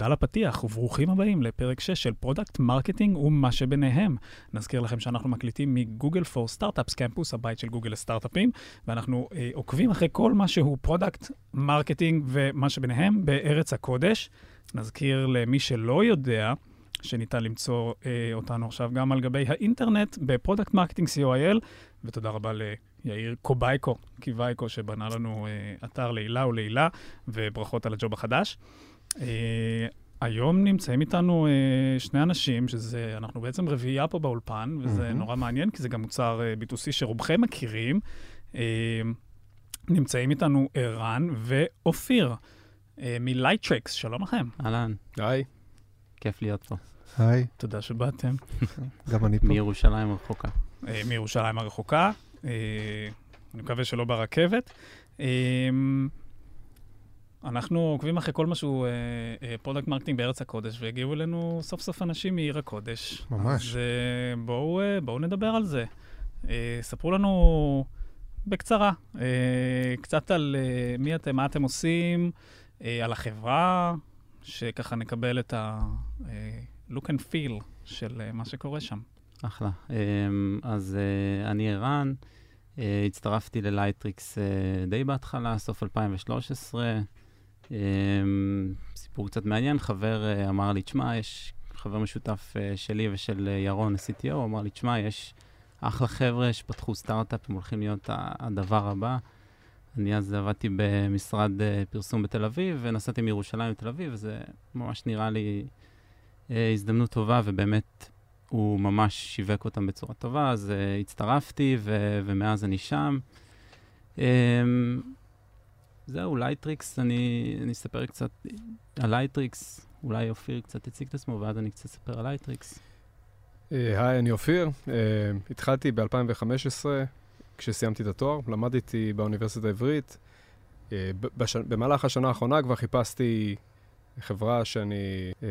תודה לפתיח וברוכים הבאים לפרק 6 של פרודקט מרקטינג ומה שביניהם. נזכיר לכם שאנחנו מקליטים מ-Google for Startups Campus, הבית של גוגל לסטארט-אפים, ואנחנו אה, עוקבים אחרי כל מה שהוא Product Marketing ומה שביניהם בארץ הקודש. נזכיר למי שלא יודע, שניתן למצוא אה, אותנו עכשיו גם על גבי האינטרנט ב-Product Marketing co.il, ותודה רבה ליאיר קובייקו, קיווייקו, שבנה לנו אה, אתר לעילא ולעילא, וברכות על הג'וב החדש. אה, היום נמצאים איתנו אה, שני אנשים, שזה, אנחנו בעצם רביעייה פה באולפן, וזה מהמם. נורא מעניין, כי זה גם מוצר אה, B2C שרובכם מכירים. אה, נמצאים איתנו ערן ואופיר אה, מלייטריקס, שלום לכם. אהלן, היי. כיף להיות פה. היי, תודה שבאתם. גם אני פה. מירושלים רחוקה. אה, מירושלים הרחוקה, אה, אני מקווה שלא ברכבת. אה, אנחנו עוקבים אחרי כל מה שהוא Product Marketing בארץ הקודש, והגיעו אלינו סוף סוף אנשים מעיר הקודש. ממש. אז אה, בואו אה, בואו נדבר על זה. אה, ספרו לנו בקצרה, קצת על מי אתם, מה אתם עושים, על החברה, שככה נקבל את ה-look and feel של מה שקורה שם. אחלה. אמ, אז אני ערן, אה, הצטרפתי ללייטריקס אה, די בהתחלה, סוף 2013. אמ, סיפור קצת מעניין, חבר אה, אמר לי, תשמע, יש חבר משותף אה, שלי ושל אה, ירון, ה-CTO, אמר לי, תשמע, יש אחלה חבר'ה שפתחו סטארט-אפ, הם הולכים להיות הדבר הבא. אני אז עבדתי במשרד פרסום בתל אביב, ונסעתי מירושלים לתל אביב, וזה ממש נראה לי הזדמנות טובה, ובאמת הוא ממש שיווק אותם בצורה טובה, אז הצטרפתי, ו- ומאז אני שם. זהו, לייטריקס, אני, אני אספר קצת על לייטריקס, אולי אופיר קצת יציג את עצמו, ואז אני קצת אספר על לייטריקס. אה, היי, אני אופיר. אה, התחלתי ב-2015, כשסיימתי את התואר, למדתי באוניברסיטה העברית. ב- בש- במהלך השנה האחרונה כבר חיפשתי חברה שאני אה,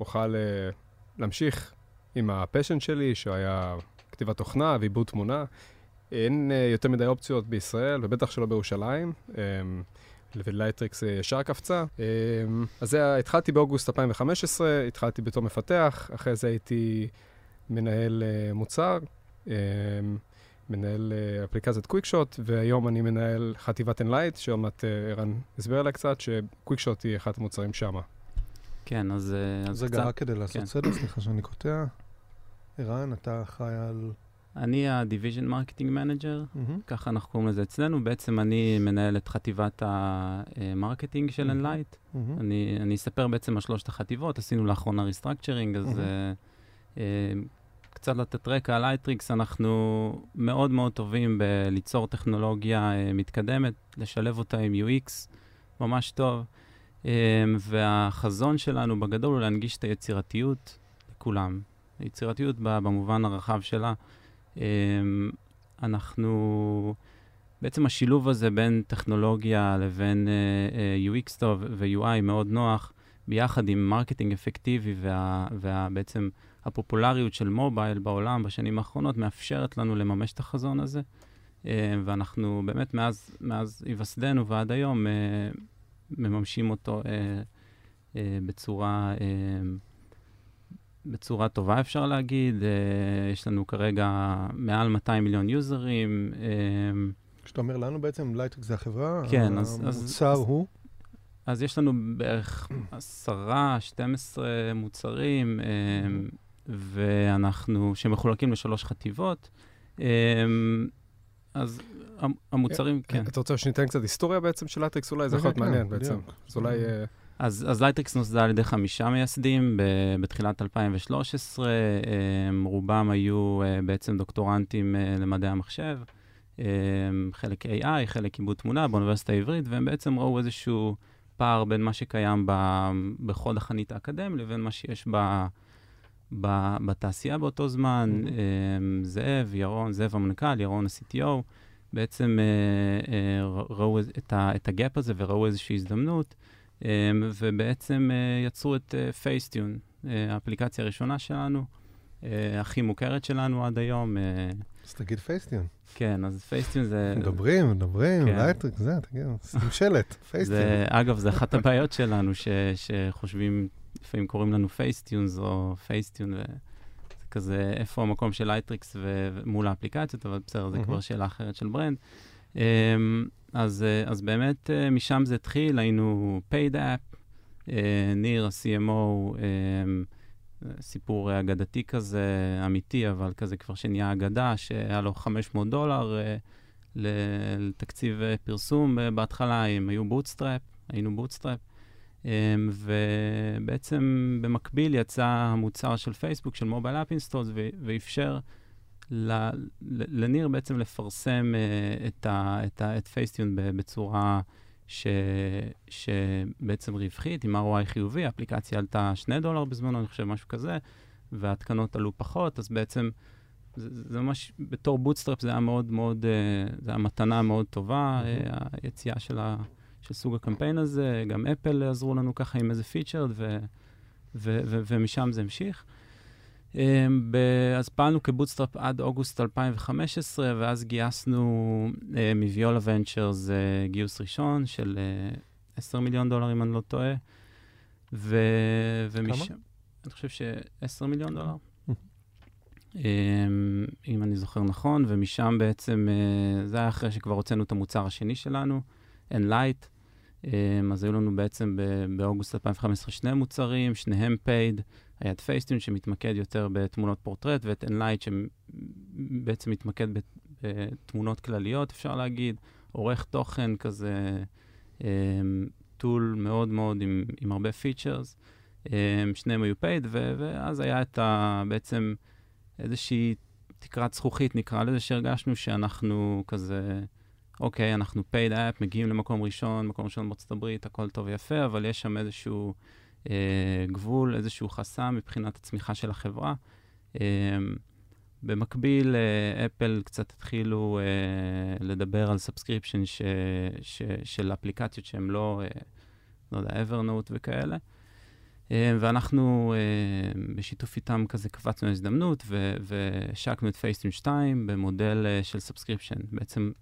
אוכל אה, להמשיך עם ה-passion שלי, שהיה כתיבת תוכנה ועיבוד תמונה. אין אה, יותר מדי אופציות בישראל, ובטח שלא בירושלים. אה, ולייטריקס אה, ישר קפצה. אה, אז זה, התחלתי באוגוסט 2015, התחלתי בתור מפתח, אחרי זה הייתי מנהל אה, מוצר, אה, מנהל אפליקציית Quickshot, והיום אני מנהל חטיבת Enlight, שעוד מעט ערן הסביר עליה קצת, שקוויקשוט היא אחד המוצרים שמה. כן, אז, אז רגע, קצת, רק כדי לעשות כן. סדר, סליחה שאני קוטע. ערן, אתה אחראי על... אני ה-Division Marketing Manager, מהמם. ככה אנחנו קוראים לזה אצלנו. בעצם אני מנהל את חטיבת ה-marketing של מהמם. Enlight. מהמם. אני, אני אספר בעצם על שלושת החטיבות, עשינו לאחרונה restructuring, אז מהמם. אה, אה, קצת לתת רקע על לייטריקס, אנחנו מאוד מאוד טובים בליצור טכנולוגיה אה, מתקדמת, לשלב אותה עם UX, ממש טוב. אמ, והחזון שלנו בגדול הוא להנגיש את היצירתיות לכולם. היצירתיות במובן הרחב שלה. אמ, אנחנו... בעצם השילוב הזה בין טכנולוגיה לבין אה, אה, UX טוב ו-UI מאוד נוח, ביחד עם marketing אפקטיבי ובעצם הפופולריות של מובייל בעולם בשנים האחרונות, מאפשרת לנו לממש את החזון הזה. אה, ואנחנו באמת מאז, מאז היווסדנו ועד היום מממשים אותו בצורה, בצורה טובה, אפשר להגיד. אה, יש לנו כרגע מעל 200 מיליון יוזרים. אה, כשאתה אומר לנו בעצם, לייטריקס זה החברה, כן, אז- המוצר אז- הוא, אז יש לנו בערך עשרה, 12 מוצרים, אמ, ואנחנו, שמחולקים לשלוש חטיבות. אז המ- המוצרים, כן. אתה רוצה שניתן קצת היסטוריה בעצם של לייטריקס? אולי זה יכול להיות כן, מעניין. בעצם. אז אולי... אה, אז, אז לייטריקס נוסדה על ידי חמישה מייסדים ב- בתחילת 2013, אמ, רובם היו אה, בעצם דוקטורנטים uh, למדעי המחשב, um, חלק AI, חלק עיבוד תמונה באוניברסיטה העברית, והם בעצם ראו איזשהו פער בין מה שקיים ב- בחוד החנית האקדמי לבין מה שיש ב, ב, בתעשייה באותו זמן. Mhm. um, זאב, ירון, זאב המנכ"ל, ירון ה-CTO, בעצם uh, ראו את, ה, את הגאפ הזה וראו איזושהי הזדמנות. Um, ובעצם uh, יצרו את פייסטיון, uh, האפליקציה הראשונה שלנו, אה, הכי מוכרת שלנו עד היום. אה, אז תגיד Facetune. כן, אז Facetune זה... מדברים, מדברים, כן. לייטריק, זה, תגיד, שים שלט, Facetune. זה, אגב, זה אחת הבעיות שלנו, ש, שחושבים, לפעמים קוראים לנו Facetunes או Facetune, וזה כזה, איפה המקום של לייטריקס ו- מול האפליקציות, אבל בסדר, זה. כבר שאלה אחרת של brand. אז, אה, אז באמת אה, משם זה התחיל, היינו paid app, אה, ניר, ה-CMO, סיפור אגדתי כזה, אמיתי, אבל כזה כבר שנהיה אגדה, שהיה לו 500 דולר לתקציב פרסום בהתחלה, הם היו bootstrap, היינו bootstrap, ובעצם במקביל יצא המוצר של פייסבוק, של mobile app installs, ואפשר לניר בעצם לפרסם אה, את, ה- את, ה- את פייסטיונ בצורה ש, שבעצם רווחית, עם ROI חיובי, האפליקציה עלתה 2 דולר בזמנו, אני חושב, משהו כזה, וההתקנות עלו פחות, אז בעצם זה, זה ממש, בתור bootstrap זה היה מאוד מאוד, אה, זה היה מתנה מאוד טובה, אה, היציאה של, ה, של סוג הקמפיין הזה, גם אפל עזרו לנו ככה עם איזה feature, ו, ו, ו, ומשם זה המשיך. ב- אז פעלנו כ bootstrap עד אוגוסט 2015, ואז גייסנו uh, מ Viola Ventures uh, גיוס ראשון של uh, 10 מיליון דולר, אם אני לא טועה. ו... ומשם... אני חושב ש-10 מיליון דולר. um, אם אני זוכר נכון, ומשם בעצם, זה היה אחרי שכבר הוצאנו את המוצר השני שלנו, Enlight. Um, אז היו לנו בעצם באוגוסט 2015 שני מוצרים, שניהם paid. היה את פייסטיון שמתמקד יותר בתמונות פורטרט, ואת Enlight שבעצם מתמקד בתמונות כלליות, אפשר להגיד, עורך תוכן כזה, tool מאוד מאוד עם, עם הרבה features. שניהם היו ו- ואז היה את ה... בעצם איזושהי תקרת זכוכית, נקרא לזה, שהרגשנו שאנחנו כזה, אוקיי, אנחנו paid app, מגיעים למקום ראשון, מקום ראשון בארצות הברית, הכל טוב ויפה, אבל יש שם איזשהו... אה, גבול, איזשהו חסם מבחינת הצמיחה של החברה. אה, במקביל, אה, אפל קצת התחילו אה, לדבר על subscription של אפליקציות שהן לא, אה, לא יודע, Evernote וכאלה. אה, ואנחנו אה, בשיתוף איתם כזה קפצנו להזדמנות ו- והשקנו את פייסטיונ 2 במודל של subscription. בעצם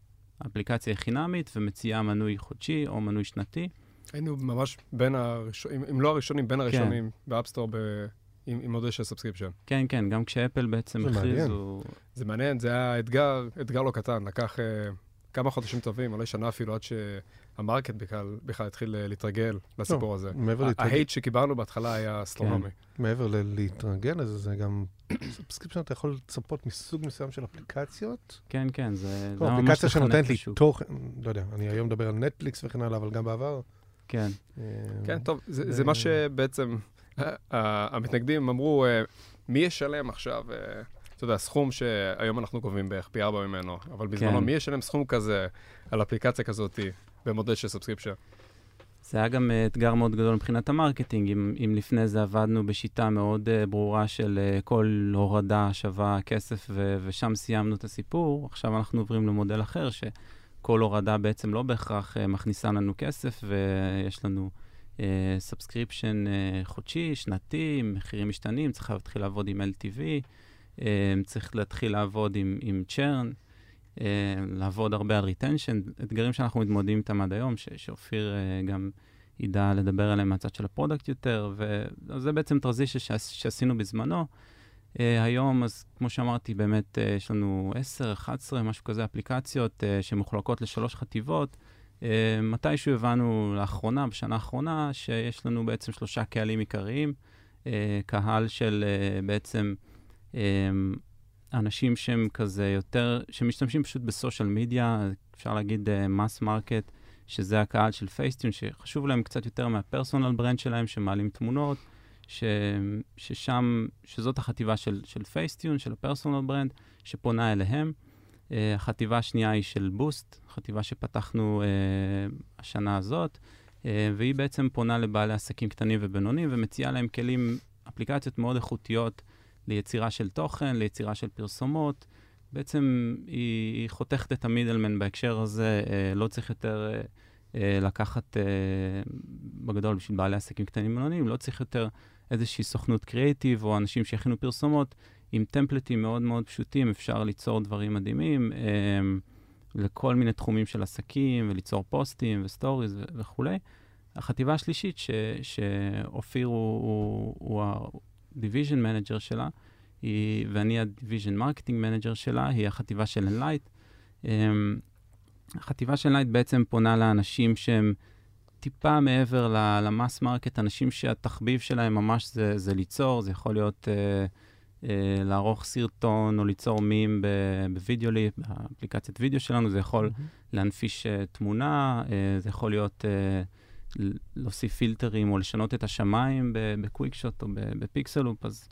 האפליקציה היא חינמית ומציעה מנוי חודשי או מנוי שנתי. היינו ממש בין הראשונים, אם לא הראשונים, בין הראשונים ב App Store ב- עם עם מודל של subscription. כן, כן, גם כשאפל בעצם. הכריזו... זה מעניין, זה היה אתגר, אתגר לא קטן, לקח אה, כמה חודשים טובים, אולי שנה אפילו, עד שה market בכלל, בכלל התחיל אה, להתרגל לסיפור הזה. מעבר ה- להתרגל- ה hate שקיבלנו בהתחלה היה אסטרונומי. מעבר ל- להתרגל לזה, זה גם... subscription אתה יכול לצפות מסוג מסוים של אפליקציות. כן, כן, זה זה לא, אפליקציה שנותנת לי. תוכן, לא יודע, אני היום מדבר על נטפליקס וכן הלאה, אבל גם בעבר. כן, אה, כן, טוב, זה, זה מה שבעצם אה, אה, המתנגדים אמרו, אה, מי ישלם עכשיו, אה, אתה יודע, סכום שהיום אנחנו גובים בערך פי ארבע ממנו, אבל בזמנו, כן. מי ישלם סכום כזה על אפליקציה כזאת במודל של subscription? זה היה גם אה, אתגר מאוד גדול מבחינת ה marketing. אם, אם לפני זה עבדנו בשיטה מאוד uh, ברורה של uh, כל הורדה שווה כסף, ו- ושם סיימנו את הסיפור, עכשיו אנחנו עוברים למודל אחר, שכל הורדה בעצם לא בהכרח uh, מכניסה לנו כסף, ויש לנו subscription uh, חודשי, שנתי, מחירים משתנים, צריך להתחיל לעבוד עם LTV, uh, צריך להתחיל לעבוד עם, עם churn. אה, לעבוד הרבה על retention, אתגרים שאנחנו מתמודדים איתם עד היום, ש- שאופיר אה, גם ידע לדבר עליהם מהצד של ה product יותר, וזה בעצם transition שעש, שעשינו בזמנו. אה, היום, אז כמו שאמרתי, באמת אה, יש לנו 10, 11, משהו כזה, אפליקציות אה, שמחולקות לשלוש חטיבות. אה, מתישהו הבנו לאחרונה, בשנה האחרונה, שיש לנו בעצם שלושה קהלים עיקריים. אה, קהל של אה, בעצם אה, אנשים שהם כזה יותר, שמשתמשים פשוט ב social media, אפשר להגיד mass uh, market, שזה הקהל של פייסטיונ, שחשוב להם קצת יותר מה personal brand שלהם, שמעלים תמונות, ש, ששם, שזאת החטיבה של, של פייסטיונ, של ה personal brand, שפונה אליהם. Uh, החטיבה השנייה היא של בוסט, חטיבה שפתחנו uh, השנה הזאת, uh, והיא בעצם פונה לבעלי עסקים קטנים ובינוניים ומציעה להם כלים, אפליקציות מאוד איכותיות, ליצירה של תוכן, ליצירה של פרסומות. בעצם היא, היא חותכת את המידלמן בהקשר הזה, אה, לא צריך יותר אה, לקחת, אה, בגדול בשביל בעלי עסקים קטנים ובינוניים, לא צריך יותר איזושהי סוכנות קריאיטיב או אנשים שיכינו פרסומות. עם template ים מאוד מאוד פשוטים אפשר ליצור דברים מדהימים um, לכל מיני תחומים של עסקים, וליצור פוסטים ו stories ו- וכולי. החטיבה השלישית, ש- שאופיר הוא, הוא, הוא ה-division manager שלה, היא, ואני ה-division marketing manager שלה, היא החטיבה של Enlight. Um, החטיבה של Enlight בעצם פונה לאנשים שהם טיפה מעבר למס מרקט, אנשים שהתחביב שלהם ממש זה, זה ליצור, זה יכול להיות uh, uh, לערוך סרטון או ליצור meme ים ב Videoleap, באפליקציית וידאו שלנו, זה יכול mm-hmm. להנפיש uh, תמונה, uh, זה יכול להיות uh, להוסיף פילטרים או לשנות את השמיים ב Quickshot או ב Pixaloop, אז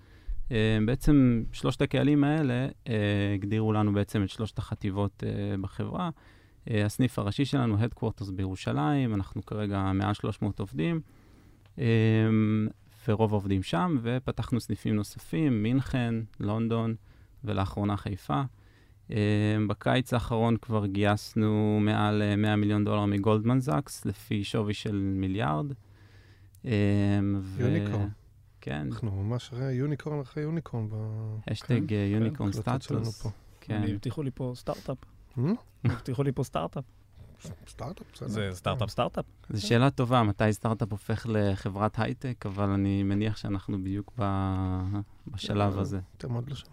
uh, בעצם שלושת הקהלים האלה uh, הגדירו לנו בעצם את שלושת החטיבות uh, בחברה. אה, הסניף הראשי שלנו, Headquarters בירושלים, אנחנו כרגע מעל 300 עובדים, אה, ורוב העובדים שם, ופתחנו סניפים נוספים, מינכן, לונדון, ולאחרונה חיפה. אה, בקיץ האחרון כבר גייסנו מעל 100 מיליון דולר מגולדמן זאקס, לפי שווי של מיליארד. יוניקורן. כן. אנחנו ממש אחרי יוניקורן אחרי יוניקורן. השטג יוניקורן סטטוס. כן. הבטיחו לי פה סטארט-אפ. הבטיחו לי פה סטארט-אפ. סטארט-אפ, בסדר. זה סטארט-אפ, סטארט-אפ. זו שאלה טובה, מתי סטארט-אפ הופך לחברת הייטק, אבל אני מניח שאנחנו בדיוק בשלב אה, הזה. אתם עוד לא שם.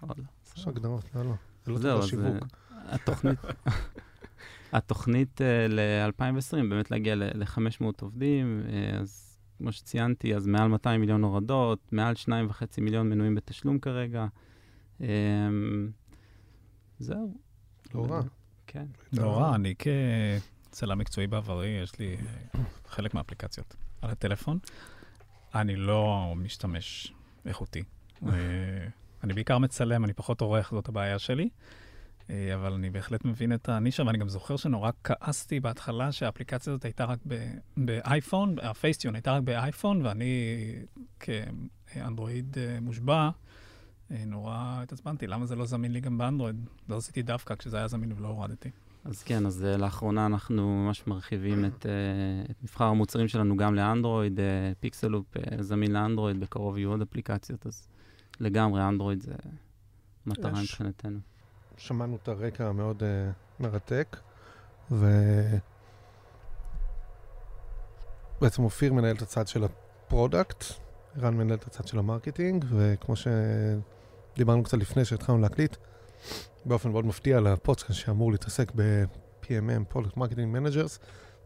עוד לא. יש הגדרות, לא, לא. זה לא טוב שיווק. התוכנית... התוכנית אה, ל-2020, באמת להגיע ל-500 עובדים, אה, אז כמו שציינתי, אז מעל 200 מיליון הורדות, מעל 2.5 מיליון מנויים בתשלום כרגע. זהו. לא רע. כן. לא רע, אני כצלם מקצועי בעברי, יש לי חלק מהאפליקציות על הטלפון. אני לא משתמש איכותי. אה, אני בעיקר מצלם, אני פחות עורך, זאת הבעיה שלי. אה, אבל אני בהחלט מבין את הנישה, ואני גם זוכר שנורא כעסתי בהתחלה שהאפליקציה הזאת הייתה רק באייפון, הפייסטיון הייתה רק באייפון, ואני כאנדרואיד אה, מושבע, נורא התעצבנתי, למה זה לא זמין לי גם באנדרואיד? לא עשיתי דווקא כשזה היה זמין ולא הורדתי. אז כן, אז uh, לאחרונה אנחנו ממש מרחיבים את, uh, את מבחר המוצרים שלנו גם לאנדרואיד, Pixaloop זמין לאנדרואיד, בקרוב יהיו עוד אפליקציות, אז לגמרי אנדרואיד זה מטרה יש. מבחינתנו. שמענו את הרקע המאוד uh, מרתק, ובעצם אופיר מנהל את הצד של ה product, ערן מנהל את הצד של ה marketing, וכמו ש... דיברנו קצת לפני שהתחלנו להקליט, באופן מאוד מפתיע לפודקאסט שאמור להתעסק ב-PMM, Product Marketing Managers,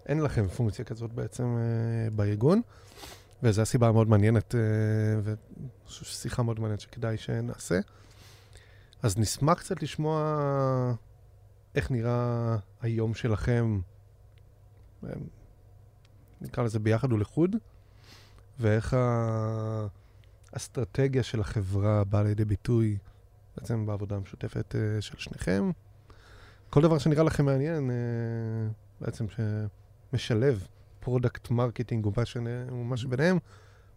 אין לכם פונקציה כזאת בעצם אה, בארגון, וזו הסיבה המאוד מעניינת, אה, ושיחה מאוד מעניינת שכדאי שנעשה. אז נשמח קצת לשמוע איך נראה היום שלכם, אה, נקרא לזה ביחד ולחוד, ואיך ה... האסטרטגיה של החברה באה לידי ביטוי בעצם בעבודה המשותפת אה, של שניכם. כל דבר שנראה לכם מעניין, אה, בעצם שמשלב product marketing ומה שביניהם,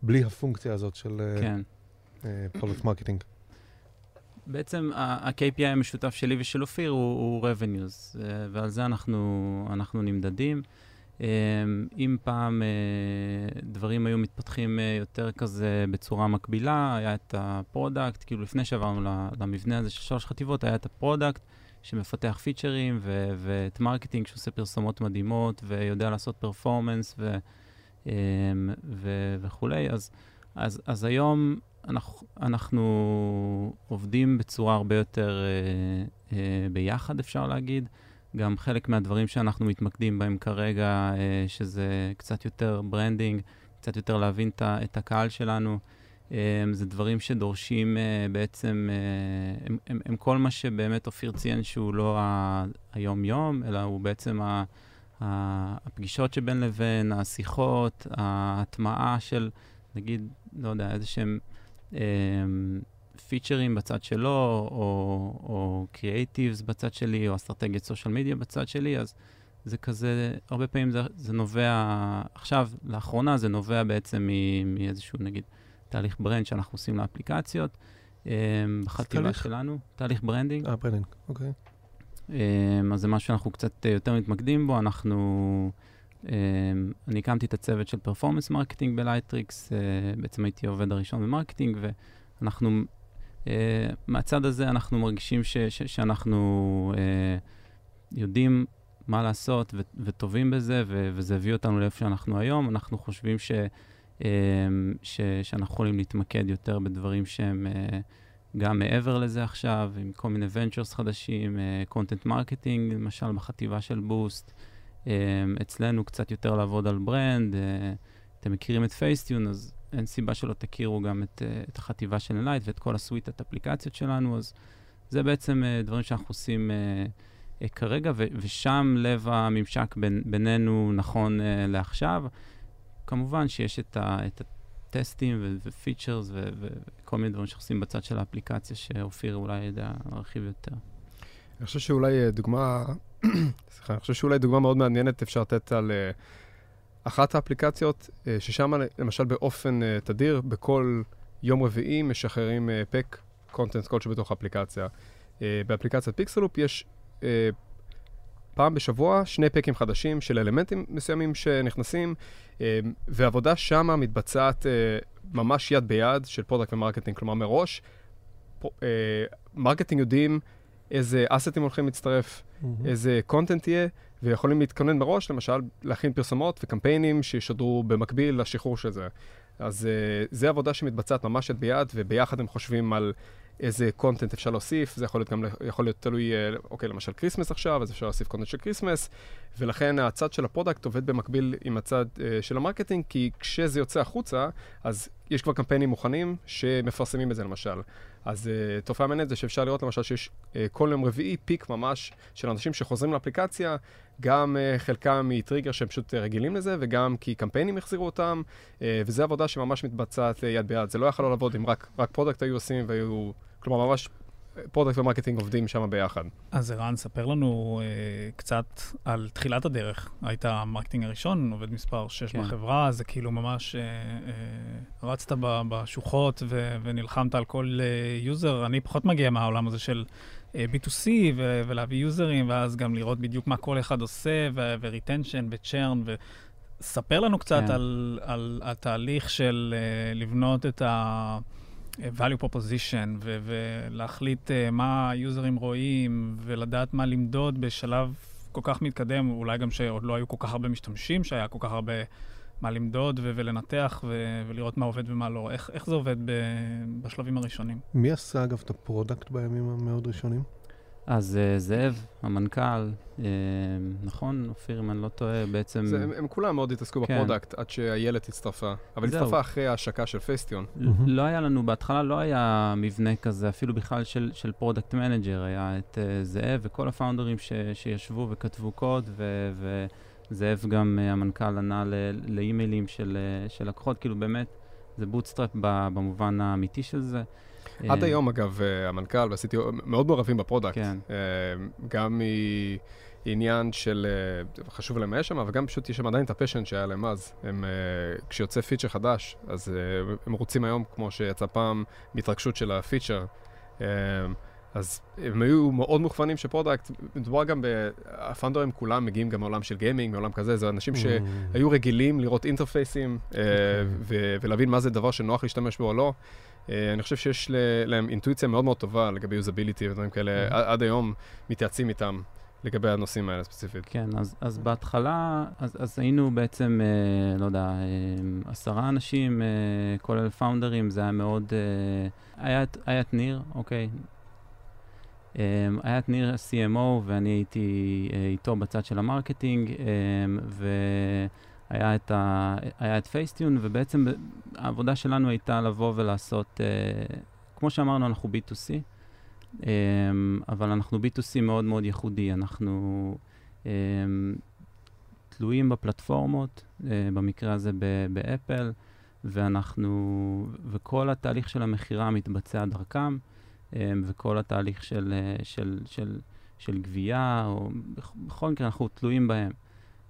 בלי הפונקציה הזאת של product אה, marketing. כן. בעצם ה-KPI המשותף שלי ושל אופיר הוא, הוא revenues, ועל זה אנחנו, אנחנו נמדדים. אמ, אם פעם אה, דברים היו מתפתחים אה, יותר כזה בצורה מקבילה, היה את ה product, כאילו לפני שעברנו למבנה הזה של שלוש חטיבות, היה את ה product שמפתח פיצ'רים ו- ואת marketing שעושה פרסומות מדהימות ויודע לעשות performance ו- אמ, ו- וכולי. אז, אז, אז היום אנחנו, אנחנו עובדים בצורה הרבה יותר אה, ביחד, אפשר להגיד. גם חלק מהדברים שאנחנו מתמקדים בהם כרגע, אה, שזה קצת יותר branding, קצת יותר להבין את הקהל שלנו, אה, זה דברים שדורשים אה, בעצם, הם, הם, הם כל מה שבאמת אופיר ציין שהוא לא היום-יום, אלא הוא בעצם ה, הפגישות שבין לבין, השיחות, ההטמעה של, נגיד, לא יודע, איזה שהם... פיצ'רים בצד שלו, או creatives בצד שלי, או אסטרטגיית social media בצד שלי, אז זה כזה, הרבה פעמים זה, זה נובע, עכשיו, לאחרונה זה נובע בעצם מאיזשהו, נגיד, תהליך brand שאנחנו עושים לאפליקציות. אמ, בחטיבה שלנו, תהליך branding. אה, branding, אוקיי. אמ, אז זה משהו שאנחנו קצת יותר מתמקדים בו. אנחנו, אמ, אני הקמתי את הצוות של performance marketing ב Lightricks, אה, בעצם הייתי העובד הראשון ב marketing, ואנחנו מהצד הזה אנחנו מרגישים ש, ש, שאנחנו יודעים מה לעשות ו- וטובים בזה, ו- וזה הביא אותנו לאיפה שאנחנו היום. אנחנו חושבים ש- ש- שאנחנו יכולים להתמקד יותר בדברים שהם גם מעבר לזה עכשיו, עם כל מיני ventures חדשים, content marketing, למשל בחטיבה של Boost. אצלנו קצת יותר לעבוד על brand. אתם מכירים את Facetune, אז אין סיבה שלא תכירו גם את, את החטיבה של Enlight ואת כל הסוויטת אפליקציות שלנו, אז זה בעצם דברים שאנחנו עושים אה, כרגע, ו- ושם לב הממשק בין, בינינו נכון לעכשיו. כמובן שיש את, ה- את הטסטים ו features וכל מיני דברים שעושים בצד של האפליקציה, שאופיר אולי יודע להרחיב יותר. אני חושב שאולי דוגמה, סליחה, אני חושב שאולי דוגמה מאוד מעניינת אפשר לתת על אה, אחת האפליקציות, אה, ששם למשל באופן אה, תדיר, בכל יום רביעי משחררים pack content כלשהו בתוך האפליקציה. אה, באפליקציית Pixaloop יש פעם בשבוע שני פקים חדשים של אלמנטים מסוימים שנכנסים, ועבודה שמה מתבצעת ממש יד ביד של product ו marketing, כלומר מראש, marketing יודעים איזה אסטים הולכים להצטרף, mm-hmm. איזה content יהיה, ויכולים להתכונן מראש, למשל, להכין פרסומות וקמפיינים שישדרו במקביל לשחרור של זה. אז אה, זה עבודה שמתבצעת ממש יד ביד, וביחד הם חושבים על איזה content אפשר להוסיף, זה יכול להיות גם, יכול להיות תלוי, אוקיי, למשל Christmas עכשיו, אז אפשר להוסיף content של Christmas, ולכן הצד של ה product עובד במקביל עם הצד אה, של ה marketing, כי כשזה יוצא החוצה, אז יש כבר קמפיינים מוכנים שמפרסמים את זה למשל. אז אה, תופעה מעניינת זה שאפשר לראות למשל שיש אה, כל יום רביעי peak ממש של אנשים שחוזרים לאפליקציה, גם אה, חלקם מטריגר שהם פשוט אה, רגילים לזה, וגם כי קמפיינים החזירו אותם, אה, וזו עבודה שממש מתבצעת אה, יד ביד. זה לא יכול לעבוד אם רק, רק product היו עושים והיו... כלומר, ממש product ו marketing עובדים שם ביחד. אז ערן, ספר לנו אה, קצת על תחילת הדרך. היית ה marketing הראשון, עובד מספר 6 כן. בחברה, זה כאילו ממש אה, אה, רצת בשוחות ו- ונלחמת על כל אה, user. אני פחות מגיע מהעולם הזה של אה, B2C ו- ולהביא יוזרים, ואז גם לראות בדיוק מה כל אחד עושה, ו- retention ו-churn. ו- ספר לנו קצת כן. על, על התהליך של אה, לבנות את ה... value proposition ו- ולהחליט אה, מה היוזרים רואים ולדעת מה למדוד בשלב כל כך מתקדם, אולי גם שעוד לא היו כל כך הרבה משתמשים, שהיה כל כך הרבה מה למדוד ו- ולנתח ו- ולראות מה עובד ומה לא. איך, איך זה עובד ב- בשלבים הראשונים? מי עשה אגב את ה product בימים המאוד ראשונים? אז אה, זאב, המנכ"ל, אה, נכון, אופיר, אם אני לא טועה, בעצם... זה, הם, הם כולם מאוד התעסקו כן. ב product עד שאיילת הצטרפה, אבל זהו. הצטרפה אחרי ההשקה של. Mm-hmm. לא היה לנו, בהתחלה לא היה מבנה כזה, אפילו בכלל של, של product manager, היה את אה, זאב וכל הפאונדרים ש, שישבו וכתבו קוד, ו, וזאב גם, אה, המנכ"ל, ענה לאימיילים של, uh, של לקוחות, כאילו באמת, זה bootstrap במובן האמיתי של זה. עד אה, היום, אגב, אה, המנכ"ל וה-CTO מאוד מעורבים ב product. כן. אה, גם מעניין של, חשוב להם היה שם, אבל גם פשוט יש שם עדיין את ה passion שהיה להם אז. הם, כשיוצא feature חדש, אז הם רוצים היום, כמו שיצא פעם, מהתרגשות של ה feature. אז הם היו מאוד מוכוונים של product, מדובר גם, הפאונדרים כולם מגיעים גם מעולם של גיימינג, מעולם כזה, זה אנשים mm. שהיו רגילים לראות אינטרפייסים אוקיי. ולהבין מה זה דבר שנוח להשתמש בו או לא. אה, אני חושב שיש להם אינטואיציה מאוד מאוד טובה לגבי יוזביליטי ודברים כאלה, mm-hmm. עד היום מתייעצים איתם לגבי הנושאים האלה ספציפית. כן, אז, אז בהתחלה, אז, אז היינו בעצם, אה, לא יודע, אה, עשרה אנשים, אה, כולל פאונדרים, זה היה מאוד, אה, היה, היה את ניר, אוקיי. אה, היה את ניר CMO ואני הייתי אה, איתו בצד של ה marketing, אה, ו... היה את, ה, היה את Facetune, ובעצם העבודה שלנו הייתה לבוא ולעשות, uh, כמו שאמרנו, אנחנו B2C, um, אבל אנחנו B2C מאוד מאוד ייחודי. אנחנו um, תלויים בפלטפורמות, uh, במקרה הזה ב Apple, ואנחנו, וכל התהליך של המכירה מתבצע דרכם, um, וכל התהליך של, uh, של, של, של גבייה, או בכל מקרה אנחנו תלויים בהם.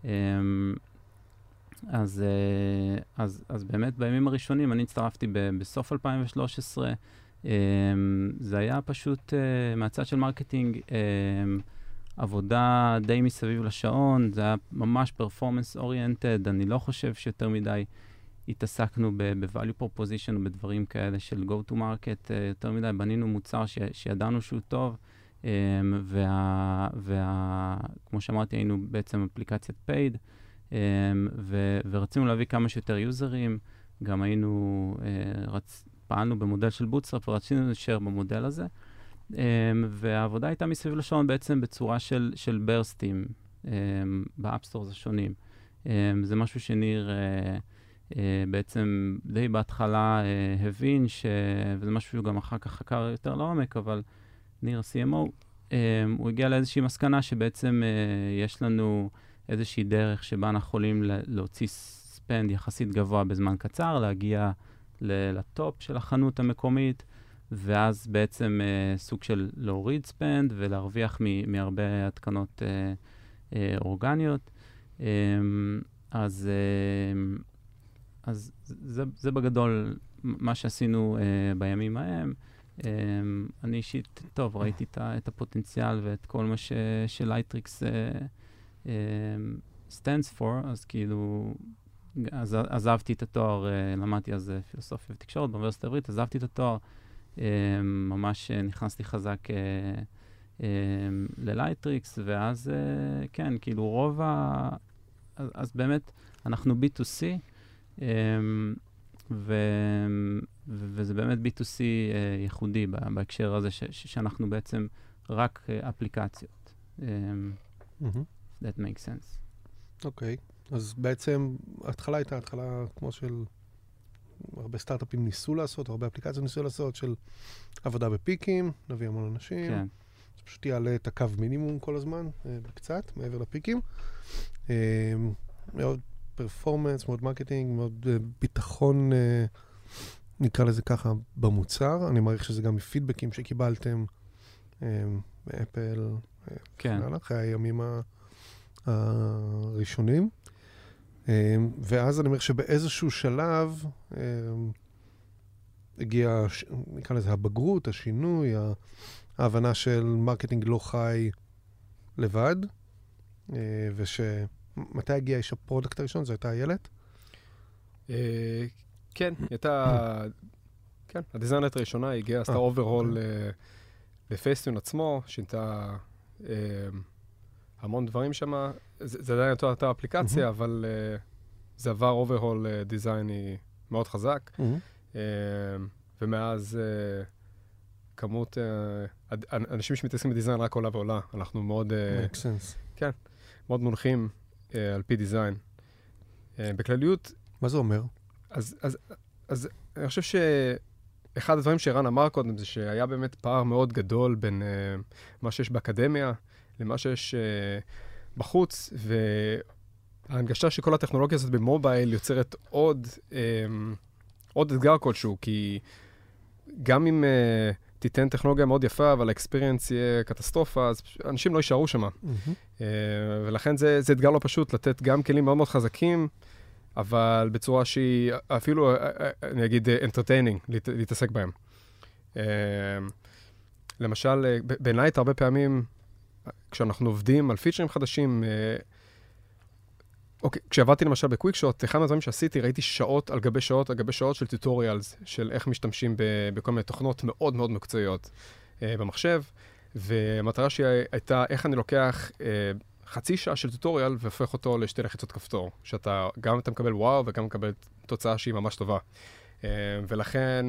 Um, אז, אה, אז, אז באמת בימים הראשונים, אני הצטרפתי ב, בסוף 2013, אמ, זה היה פשוט אה, מהצד של marketing, אמ, עבודה די מסביב לשעון, זה היה ממש performance oriented, אני לא חושב שיותר מדי התעסקנו ב-value proposition ובדברים כאלה של go to market, uh, יותר מדי בנינו מוצר ש, שידענו שהוא טוב, um, וה, וה, כמו שאמרתי, היינו בעצם אפליקציית um, ו, ורצינו להביא כמה שיותר יוזרים, גם היינו, uh, רצ, פעלנו במודל של bootstrap ורצינו להישאר במודל הזה. Um, והעבודה הייתה מסביב לשעון בעצם בצורה של, של burst ים um, ב app stores השונים. Um, זה משהו שניר... Uh, uh, בעצם די בהתחלה uh, הבין, ש... וזה משהו שהוא גם אחר כך חקר יותר לעומק, אבל ניר ה-CMO, הוא הגיע לאיזושהי מסקנה שבעצם uh, יש לנו איזושהי דרך שבה אנחנו יכולים להוציא ספנד יחסית גבוה בזמן קצר, להגיע לטופ של החנות המקומית, ואז בעצם uh, סוג של להוריד ספנד ולהרוויח מהרבה התקנות uh, uh, אורגניות. Um, אז... Uh, אז זה, זה בגדול מה שעשינו uh, בימים ההם. Um, אני אישית, טוב, ראיתי את, את הפוטנציאל ואת כל מה ש Lightricks uh, uh, stands for, אז כאילו, אז עזבתי את התואר, uh, למדתי אז פילוסופיה ותקשורת באוניברסיטה העברית, עזבתי את התואר, uh, ממש uh, נכנסתי חזק uh, uh, ל Lightricks, ואז, כן, כאילו רוב ה... אז, אז באמת, אנחנו B2C, אמ, ו, וזה באמת B2C uh, אה, ייחודי בהקשר הזה, ש, שאנחנו בעצם רק אפליקציות. Um, that makes sense. אוקיי, okay. אז בעצם ההתחלה הייתה התחלה כמו של הרבה סטארט-אפים ניסו לעשות, הרבה אפליקציות ניסו לעשות, של עבודה בפיקים, נביא המון אנשים. כן. זה פשוט יעלה את הקו מינימום כל הזמן, קצת, מעבר ל peak ים. מאוד performance, מאוד marketing, מאוד uh, ביטחון, נקרא לזה ככה, במוצר. אני מעריך שזה גם מפידבקים שקיבלתם מ Apple, כן. אחרי הימים הראשונים. Um, ואז אני אומר שבאיזשהו שלב um, הגיע, נקרא לזה הבגרות, השינוי, ההבנה של marketing לא חי לבד, uh, וש... מתי הגיע איש ה product הראשון? זו הייתה איילת? אה, כן, היא הייתה... כן, הדיזיינרית הראשונה הגיעה, עשתה overhaul אוקיי. אה, ל Facetune עצמו, שינתה אה, המון דברים שם. זה עדיין אותה אפליקציה, אבל זה עבר overhaul דיזייני מאוד חזק. ומאז כמות, אנשים שמתעסקים ב design רק עולה ועולה. אנחנו מאוד... כן, מאוד מונחים אה, על פי design. אה, בכלליות... מה זה אומר? אז, אז, אז אני חושב שאחד הדברים שערן אמר קודם זה שהיה באמת פער מאוד גדול בין uh, מה שיש באקדמיה למה שיש uh, בחוץ, וההנגשה של כל הטכנולוגיה הזאת במובייל יוצרת עוד, um, עוד אתגר כלשהו, כי גם אם... Uh, תיתן טכנולוגיה מאוד יפה, אבל האקספיריאנס יהיה קטסטרופה, אז אנשים לא יישארו שם. Mm-hmm. ולכן זה, זה אתגר לא פשוט, לתת גם כלים מאוד מאוד חזקים, אבל בצורה שהיא אפילו, אה, אני אגיד, entertaining, להת, להתעסק בהם. למשל, בנייט הרבה פעמים, כשאנחנו עובדים על פיצ'רים חדשים, אוקיי, כשעבדתי למשל בקוויק שוט, אחד מהדברים שעשיתי, ראיתי שעות על גבי שעות על גבי שעות של טוטוריאלס, של איך משתמשים בכל מיני תוכנות מאוד מאוד מקצועיות אה, במחשב, והמטרה שלי הייתה איך אני לוקח אה, חצי שעה של טוטוריאל והופך אותו לשתי לחיצות כפתור, שאתה גם אתה מקבל וואו וגם מקבל תוצאה שהיא ממש טובה. אה, ולכן,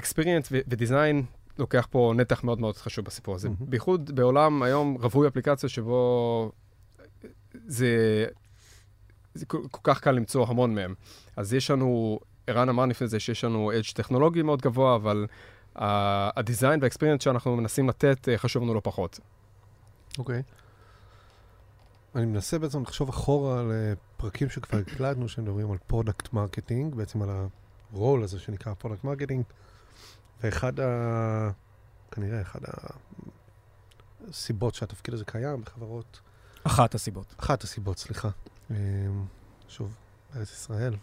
אקספיריאנס ודיזיין לוקח פה נתח מאוד מאוד חשוב בסיפור הזה. Mm-hmm. בייחוד בעולם היום רווי אפליקציות שבו זה זה כל, כל כך קל למצוא המון מהם. אז יש לנו, ערן אמר לפני זה שיש לנו אדג' טכנולוגי מאוד גבוה, אבל הדיזיין והאקספיריאנס שאנחנו מנסים לתת uh, חשוב לנו לא פחות. אוקיי. Okay. אני מנסה בעצם לחשוב אחורה על פרקים שכבר הקלטנו, שמדברים על product marketing, בעצם על הרול הזה שנקרא product marketing, ואחד ה... כנראה אחד הסיבות שהתפקיד הזה קיים בחברות... אחת הסיבות. אחת הסיבות, סליחה. אמ, שוב, בארץ ישראל.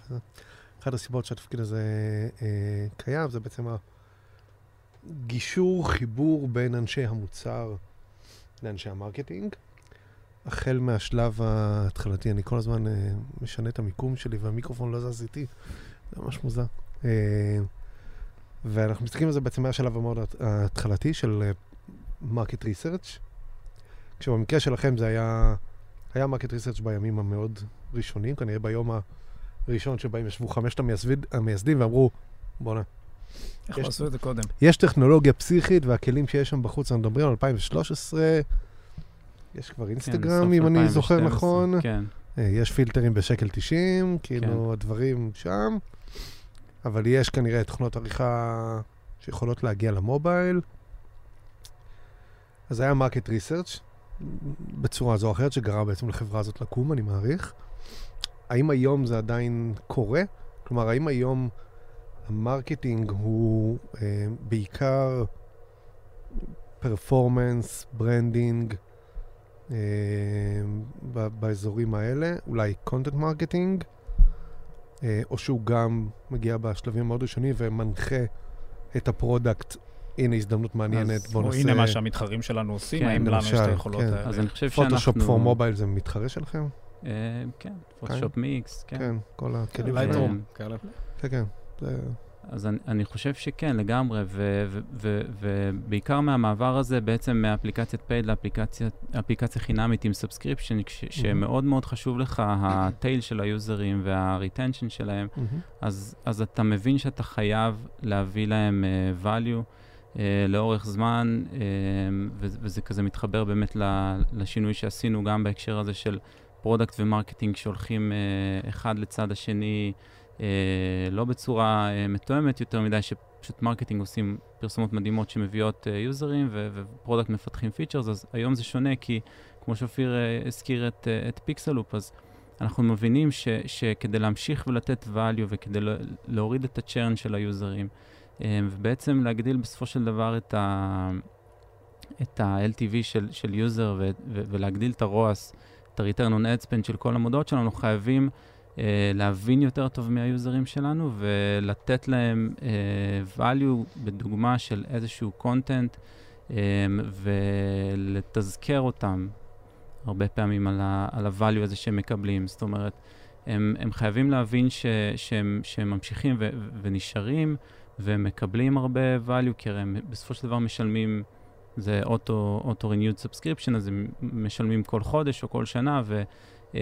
אחת הסיבות שהתפקיד הזה אה, קיים זה בעצם הגישור, חיבור בין אנשי המוצר לאנשי ה marketing. החל מהשלב ההתחלתי, אני כל הזמן uh, משנה את המיקום שלי והמיקרופון לא זז איתי, זה ממש מוזר. ואנחנו מסתכלים על זה בעצם מהשלב המאוד ההתחלתי של market uh, research, כשבמקרה שלכם זה היה, היה market research בימים המאוד ראשונים, כנראה ביום הראשון שבהם ישבו חמשת המייסד, המייסדים ואמרו, בואנה. איך לא עשו את זה קודם? יש טכנולוגיה פסיכית והכלים שיש שם בחוץ, אנחנו מדברים על 2013, יש כבר אינסטגרם, כן, אם אני זוכר נכון. כן. אה, יש פילטרים בשקל 90, כאילו כן. הדברים שם, אבל יש כנראה תוכנות עריכה שיכולות להגיע ל mobile. אז היה market research בצורה זו או אחרת, שגרם בעצם לחברה הזאת לקום, אני מעריך. האם היום זה עדיין קורה? כלומר, האם היום ה marketing הוא אה, בעיקר performance, branding, אה, באזורים האלה, אולי content marketing, או שהוא גם מגיע בשלבים המאוד ראשונים ומנחה את ה product. הנה הזדמנות מעניינת, בוא נעשה... הנה מה שהמתחרים שלנו עושים, כן, האם לנו יש את היכולות כן. האלה. אז אני חושב שאנחנו... Photoshop for mobile זה מתחרה שלכם? אה, כן, Photoshop Mix, כן. כן, כל הכלים שלהם. כן, כן. אז אני, אני חושב שכן, לגמרי, ובעיקר מהמעבר הזה, בעצם מאפליקציית paid לאפליקציה חינמית עם subscription, mm-hmm. שמאוד מאוד חשוב לך ה tail של היוזרים וה retention שלהם, mm-hmm. אז, אז אתה מבין שאתה חייב להביא להם uh, value. uh, לאורך זמן, uh, וזה כזה מתחבר באמת לשינוי שעשינו גם בהקשר הזה של product ו marketing שהולכים uh, אחד לצד השני. אה, לא בצורה אה, מתואמת יותר מדי, שפשוט marketing עושים פרסומות מדהימות שמביאות אה, יוזרים ו product מפתחים features, אז היום זה שונה כי כמו שאופיר הזכיר את, את Pixaloop, אז אנחנו מבינים ש, שכדי להמשיך ולתת value וכדי להוריד את ה churn של היוזרים, ובעצם להגדיל בסופו של דבר את ה... את ה-LTV של, של יוזר ו- ו- ולהגדיל את ה-ROAS, את ה-return on ad spend של כל המודעות שלנו, חייבים להבין יותר טוב מהיוזרים שלנו ולתת להם uh, value בדוגמה של איזשהו content um, ולתזכר אותם הרבה פעמים על, ה-value הזה שהם מקבלים. זאת אומרת, הם, הם חייבים להבין ש, שהם, שהם ממשיכים ו, ונשארים ומקבלים הרבה value, כי הם בסופו של דבר משלמים, זה auto-renewed subscription, אז הם משלמים כל חודש או כל שנה, ו... Um,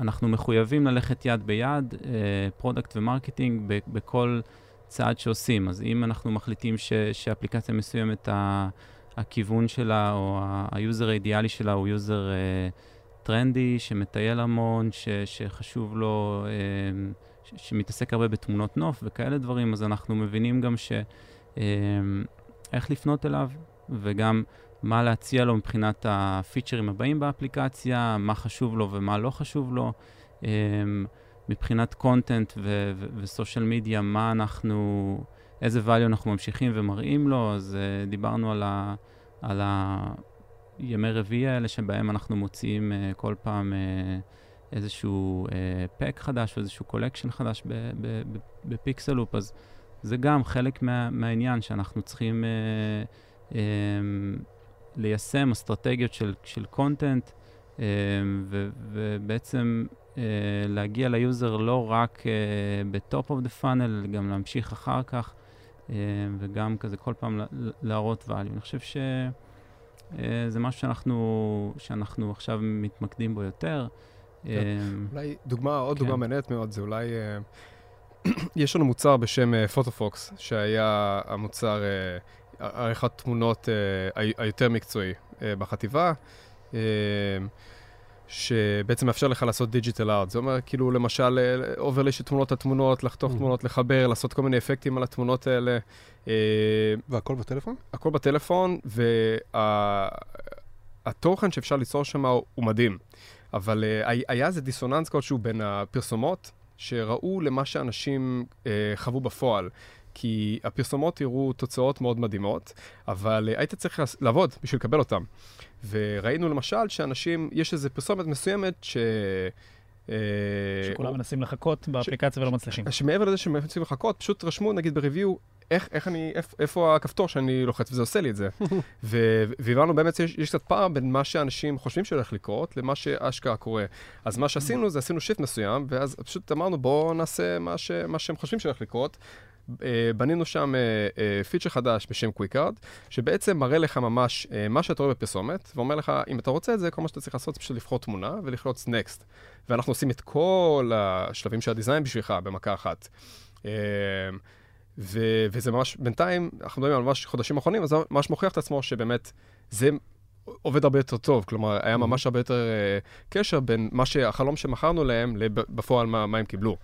אנחנו מחויבים ללכת יד ביד, product uh, ו marketing, בכל צעד שעושים. אז אם אנחנו מחליטים ש, שאפליקציה מסוימת, ה, הכיוון שלה או ה user האידיאלי שלה הוא user uh, טרנדי, שמטייל המון, ש, שחשוב לו, uh, ש, שמתעסק הרבה בתמונות נוף וכאלה דברים, אז אנחנו מבינים גם ש... Uh, איך לפנות אליו, וגם מה להציע לו מבחינת הפיצ'רים הבאים באפליקציה, מה חשוב לו ומה לא חשוב לו. Um, מבחינת content ו social media, מה אנחנו, איזה value אנחנו ממשיכים ומראים לו, אז uh, דיברנו על, ה, על הימי רביעי האלה שבהם אנחנו מוציאים uh, כל פעם uh, איזשהו pack חדש או איזשהו collection חדש ב Pixaloop, אז זה גם חלק מה, מהעניין שאנחנו צריכים uh, um, ליישם אסטרטגיות של, של content, אה, ובעצם uh, להגיע ל user לא רק ב top of the funnel, גם להמשיך אחר כך, uh, וגם כזה כל פעם להראות value. אני חושב שזה משהו שאנחנו, שאנחנו עכשיו מתמקדים בו יותר. אולי דוגמה, עוד כן. דוגמה מעניינת מאוד, זה אולי... יש לנו מוצר בשם Photofox, שהיה המוצר עריכת תמונות uh, היותר מקצועי uh, בחטיבה, uh, שבעצם מאפשר לך לעשות digital art. זה אומר, כאילו, למשל, overlay של תמונות התמונות, לחתוך mm. תמונות, לחבר, לעשות כל מיני אפקטים על התמונות האלה. והכל בטלפון? הכל בטלפון, והתוכן וה, שאפשר ליצור שם הוא מדהים. אבל היה איזה דיסוננס כלשהו בין הפרסומות, שראו למה שאנשים חוו בפועל. כי הפרסומות הראו תוצאות מאוד מדהימות, אבל uh, היית צריך לעבוד בשביל לקבל אותן. וראינו למשל שאנשים, יש איזו פרסומת מסוימת ש... אה, שכולם מנסים לחכות באפליקציה ולא מצליחים. שמעבר לזה שהם מנסים לחכות, פשוט רשמו נגיד בריוויו, איך, איך אני, איפ, איפה הכפתור שאני לוחץ וזה עושה לי את זה. והבנו באמת שיש יש קצת פער בין מה שאנשים חושבים שהולך לקרות למה שאשכרה קורה. אז מה שעשינו זה עשינו shift מסוים, ואז פשוט אמרנו בואו נעשה מה, ש- מה שהם חושבים שהולך לקרות. אה, בנינו שם feature חדש בשם Quick Art, שבעצם מראה לך ממש אה, מה שאתה רואה בפרסומת, ואומר לך, אם אתה רוצה את זה, כל מה שאתה צריך לעשות זה פשוט לבחור תמונה וללחוץ Next. ואנחנו עושים את כל השלבים של ה design בשבילך במכה אחת. אה, ו- וזה ממש, בינתיים, אנחנו מדברים על ממש חודשים אחרונים, אז זה ממש מוכיח את עצמו שבאמת זה עובד הרבה יותר טוב. כלומר, היה ממש הרבה יותר אה, קשר בין מה שהחלום שמכרנו להם, לב- בפועל מה, מה הם קיבלו.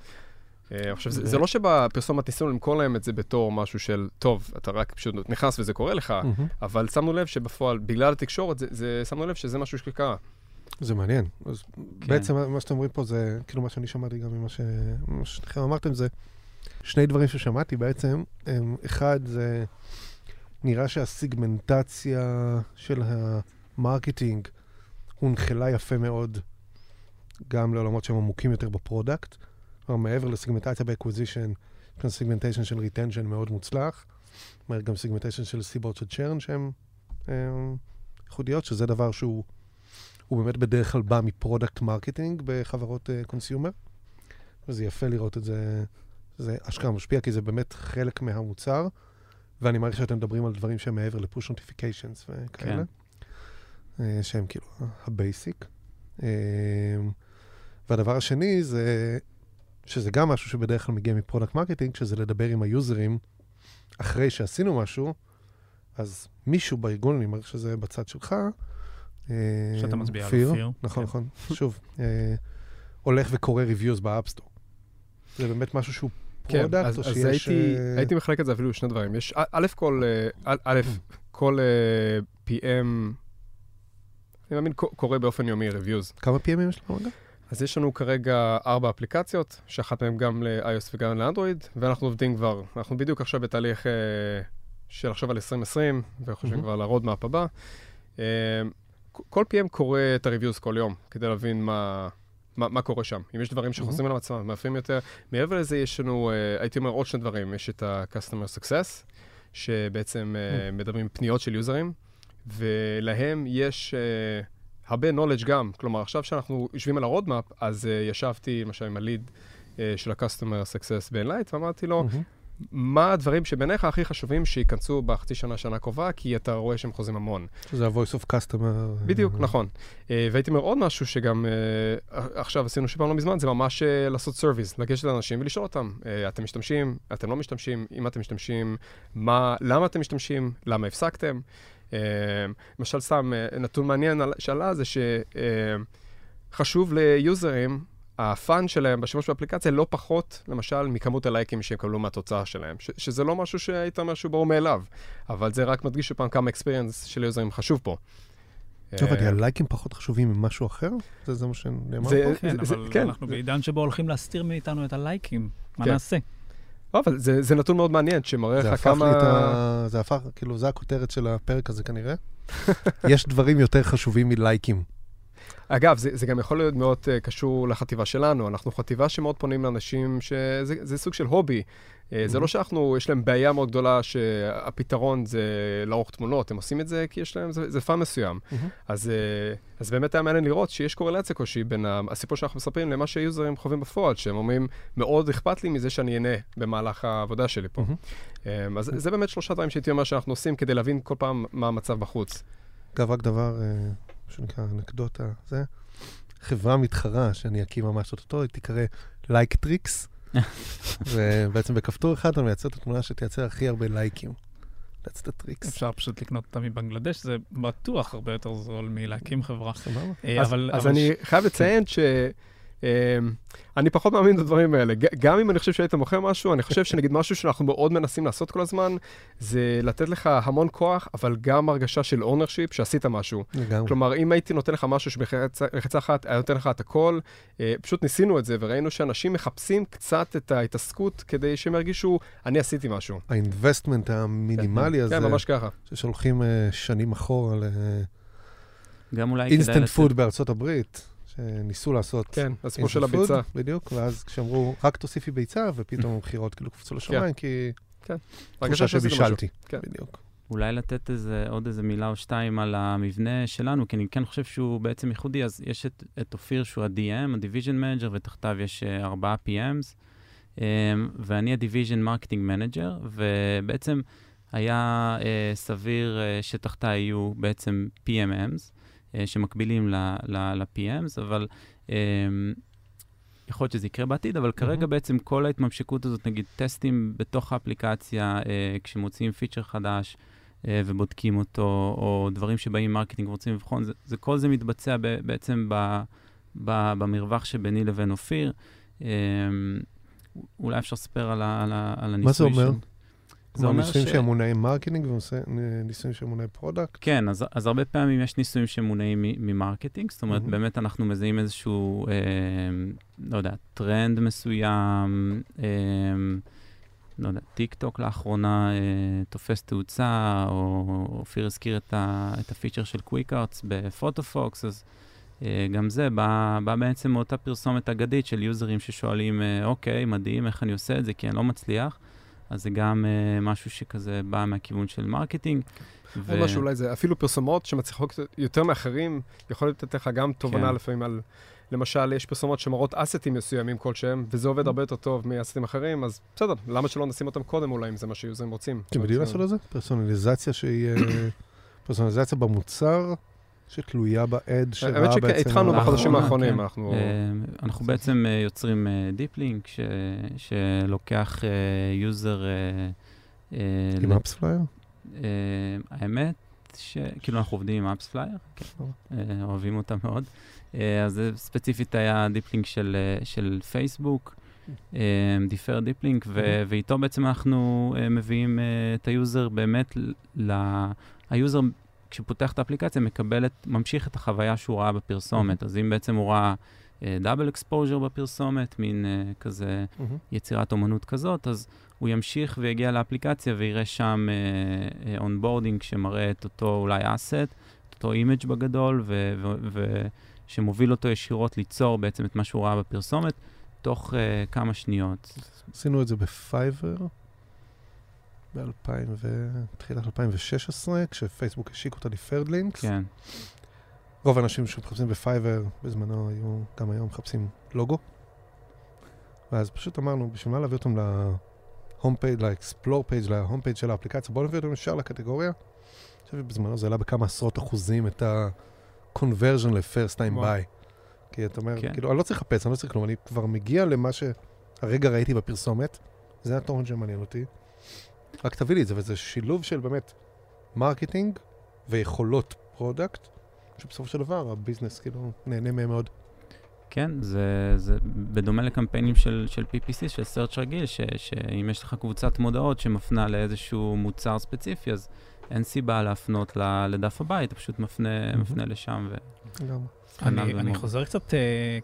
אה, עכשיו, זה, לא שבפרסומת ניסינו למכור להם את זה בתור משהו של, טוב, אתה רק פשוט נכנס וזה קורה לך. אבל שמנו לב שבפועל, בגלל התקשורת, שמנו לב שזה משהו שקרה. זה מעניין. אז כן. בעצם מה שאתם אומרים פה זה, כאילו מה שאני שמעתי גם ממה ש- ששניכם אמרתם זה, שני דברים ששמעתי בעצם, הם, אחד זה, נראה שהסיגמנטציה של ה marketing הונחלה יפה מאוד גם לעולמות שהם עמוקים יותר ב product. כלומר, מעבר לסיגמנטציה ב acquisition, יש כאן segmentation של retention מאוד מוצלח. אומרת, גם segmentation של סיבות של churn שהן אה, ייחודיות, שזה דבר שהוא הוא באמת בדרך כלל בא מ product marketing בחברות consumer. וזה יפה לראות את זה, זה אשכרה משפיע, כי זה באמת חלק מהמוצר, ואני מעריך שאתם מדברים על דברים שהם מעבר ל push notifications וכאלה, אה, שהם כאילו ה basic. אה, והדבר השני זה, שזה גם משהו שבדרך כלל מגיע מ product marketing, שזה לדבר עם היוזרים אחרי שעשינו משהו, אז מישהו בארגון, אני מעריך שזה בצד שלך, אה, שאתה מצביע על אופיר. נכון, כן. נכון. שוב, אה, הולך וקורא reviews ב App Store. זה באמת משהו שהוא product, אז, או אז שיש... הייתי, אה, הייתי מחלק את זה אפילו לשני דברים. יש, א- כל, א', א', כל PM, אני מאמין, קורא באופן יומי reviews. כמה PMים יש לנו רגע? אז יש לנו כרגע ארבע אפליקציות, שאחת מהן גם ל-iOS וגם לאנדרואיד, ואנחנו עובדים כבר, אנחנו בדיוק עכשיו בתהליך אה, של לחשוב על 2020, וחושבים מהמם. כבר על ה roadmap הבא. אה, כל PM קורא את ה-reviews כל יום, כדי להבין מה, מה, מה קורה שם. אם יש דברים שחוזרים על עצמם, מאפיינים יותר. מעבר לזה, יש לנו, אה, הייתי אומר עוד שני דברים. יש את ה-Customer Success, שבעצם אה, מדברים פניות של יוזרים, ולהם יש אה, הרבה knowledge גם. כלומר, עכשיו שאנחנו יושבים על ה roadmap, אז אה, ישבתי למשל עם ה lead אה, של ה-Customer Success ב-Enlight, ואמרתי לו, מהמם. מה הדברים שבעיניך הכי חשובים שייכנסו בחצי שנה, שנה הקרובה, כי אתה רואה שהם חוזרים המון. שזה ה-voice of customer. בדיוק, אה, נכון. אה, והייתי אומר עוד משהו שגם אה, עכשיו עשינו שפעם לא מזמן, זה ממש אה, לעשות surveys, לגשת לאנשים ולשאול אותם, אה, אתם משתמשים, אתם לא משתמשים, אם אתם משתמשים, מה, למה אתם משתמשים, למה הפסקתם. אה, למשל, סתם אה, נתון מעניין על- שעלה זה שחשוב ליוזרים, הפאן שלהם בשימוש באפליקציה לא פחות, למשל, מכמות הלייקים שהם יקבלו מהתוצאה שלהם, ש- שזה לא משהו שהיית אומר שהוא ברור מאליו, אבל זה רק מדגיש שוב פעם כמה אקספיריאנס של יוזרים חשוב פה. טוב, אה, אבל הלייקים פחות חשובים ממשהו אחר? זה זה מה שנאמר פה? כן, אבל כן. אנחנו בעידן שבו הולכים להסתיר מאיתנו את הלייקים. מה כן. נעשה? לא, אבל זה, זה נתון מאוד מעניין, שמראה לך כמה... ה... זה הפך, כאילו, זה הכותרת של הפרק הזה כנראה. יש דברים יותר חשובים מלייקים. אגב, זה, זה גם יכול להיות מאוד uh, קשור לחטיבה שלנו. אנחנו חטיבה שמאוד פונים לאנשים שזה זה סוג של hobby. Uh, זה. לא שאנחנו, יש להם בעיה מאוד גדולה שהפתרון זה לערוך תמונות. הם עושים את זה כי יש להם, זה, זה fun מסוים. אז, uh, אז באמת היה מעניין לראות שיש קורלציה כלשהי בין הסיפור שאנחנו מספרים למה שה users חווים בפועל, שהם אומרים, מאוד אכפת לי מזה שאני אהנה במהלך העבודה שלי פה. מהמם. Um, אז זה באמת שלושה דברים שהייתי אומר שאנחנו עושים כדי להבין כל פעם מה המצב בחוץ. אגב, רק דבר, אה, שנקרא אנקדוטה, זה, חברה מתחרה שאני אקים ממש אוטוטו, היא תיקרא Like Tricks, ובעצם בכפתור אחד אתה מייצר את התמונה שתייצר הכי הרבה לייקים. That's the tricks. אפשר פשוט לקנות אותה מבנגלדש, זה בטוח הרבה יותר זול מלהקים חברה. סבבה? אה, אז, אבל- אז אני חייב לציין ש... אמ, אני פחות מאמין בדברים האלה. גם אם אני חושב שהיית מוכר משהו, אני חושב שנגיד משהו שאנחנו מאוד מנסים לעשות כל הזמן, זה לתת לך המון כוח, אבל גם הרגשה של ownership שעשית משהו. לגמרי. כלומר, אם הייתי נותן לך משהו שבלחיצה אחת היה נותן לך את הכל, אה, פשוט ניסינו את זה וראינו שאנשים מחפשים קצת את ההתעסקות כדי שהם ירגישו, אני עשיתי משהו. ה investment המינימלי הזה, כן, ממש ככה. ששולחים אה, שנים אחורה גם אולי כדאי לאינסטנט לתת- food בארצות הברית, שניסו לעשות כן, הסיפור של הביצה. בדיוק, ואז כשאמרו, רק תוסיפי ביצה, ופתאום המכירות כאילו קפצו לשמיים, כי כן. תחושה. שבישלתי. כן. בדיוק. אולי לתת איזה, עוד איזה מילה או שתיים על המבנה שלנו, כי אני כן חושב שהוא בעצם ייחודי. אז יש את, את אופיר שהוא ה-DM, ה-Division Manager, ותחתיו יש uh, ארבעה PMs, um, ואני ה-Division Marketing Manager, ובעצם היה uh, סביר uh, שתחתיי יהיו בעצם PMMs, שמקבילים ל-PMs, אבל... Um, יכול להיות שזה יקרה בעתיד, אבל כרגע בעצם כל ההתממשקות הזאת, נגיד טסטים בתוך האפליקציה, אה, כשמוציאים feature חדש אה, ובודקים אותו, או דברים שבאים marketing ורוצים לבחון, זה, זה, כל זה מתבצע ב, בעצם ב, ב, במרווח שביני לבין אופיר. אה, אולי אפשר לספר על, ה, על, ה, על הניסוי מה זה אומר? זה אומר ניסויים ש- שהם מונעי marketing וניסויים שהם מונעי פרודקט? כן, אז, אז הרבה פעמים יש ניסויים שמונעים מ marketing, זאת אומרת, מהמם. באמת אנחנו מזהים איזשהו, אה, לא יודע, טרנד מסוים, אה, לא יודע, טיק טוק לאחרונה אה, תופס תאוצה, או אופיר הזכיר את, ה, את ה feature של Quick Arts ב Photofox, אז אה, גם זה בא, בא בעצם מאותה פרסומת אגדית של users ששואלים, אה, אוקיי, מדהים, איך אני עושה את זה, כי אני לא מצליח. אז זה גם אה, משהו שכזה בא מהכיוון של marketing. עוד משהו אולי זה אפילו פרסומות שמצליחות יותר מאחרים, יכול לתת לך גם תובנה כן. לפעמים על, למשל, יש פרסומות שמראות assetים מסוימים כלשהם, וזה עובד הרבה יותר טוב מ assetים אחרים, אז בסדר, למה שלא נשים אותם קודם אולי, אם זה מה ש users רוצים. אתם יודעים לעשות את זה? פרסונליזציה שהיא... אה, פרסונליזציה במוצר שתלויה ב ad שראה האמת בעצם... שהתחלנו ה- בחודשים לאחרונה, האחרונים, כן. אנחנו... אה, אנחנו בעצם אה, יוצרים deep link שלוקח user... עם AppsFlyer? האמת, שכאילו אנחנו עובדים עם AppsFlyer, אה, אוהבים אותה מאוד. אה, אז זה ספציפית היה deep link של, אה, של פייסבוק, deferred deep link, ו- ואיתו בעצם אנחנו אה, מביאים אה, את ה user באמת ל... ה user כשפותח את האפליקציה מקבל את, ממשיך את החוויה שהוא ראה בפרסומת. אז אם בעצם הוא ראה double exposure בפרסומת, מין אה, כזה מהמם. יצירת אומנות כזאת, אז הוא ימשיך ויגיע לאפליקציה ויראה שם onboarding שמראה את אותו אולי asset, את אותו image בגדול, ושמוביל אותו ישירות ליצור בעצם את מה שהוא ראה בפרסומת, תוך uh, כמה שניות. עשינו את זה בפייבר ב-2000 ו... תחילת 2016, כשפייסבוק השיק אותה deferred links. כן, רוב האנשים שמחפשים בפייבר בזמנו היו, גם היום מחפשים לוגו. ואז פשוט אמרנו, בשביל מה להביא אותם ל home page, ל explore page, ל home page של האפליקציה, בואו נביא אותם ישר לקטגוריה. אני חושב שבזמנו זה עלה בכמה עשרות אחוזים את ה-conversion ל-first time buy. כי אתה אומר, כן. כאילו, אני לא צריך לחפש, אני לא צריך כלום, אני כבר מגיע למה שהרגע ראיתי בפרסומת, זה התוכן שמעניין אותי. רק תביא לי את זה, וזה שילוב של באמת marketing ויכולות product, שבסופו של דבר הביזנס כאילו נהנה מהם מאוד. כן, זה, זה בדומה לקמפיינים של, של PPC, של search רגיל, ש, שאם יש לך קבוצת מודעות שמפנה לאיזשהו מוצר ספציפי, אז אין סיבה להפנות לדף הבית, אתה פפשוט מפנה, מהמם. מפנה לשם. ו... לגמרי. אני, כנ"ל אני. חוזר קצת uh,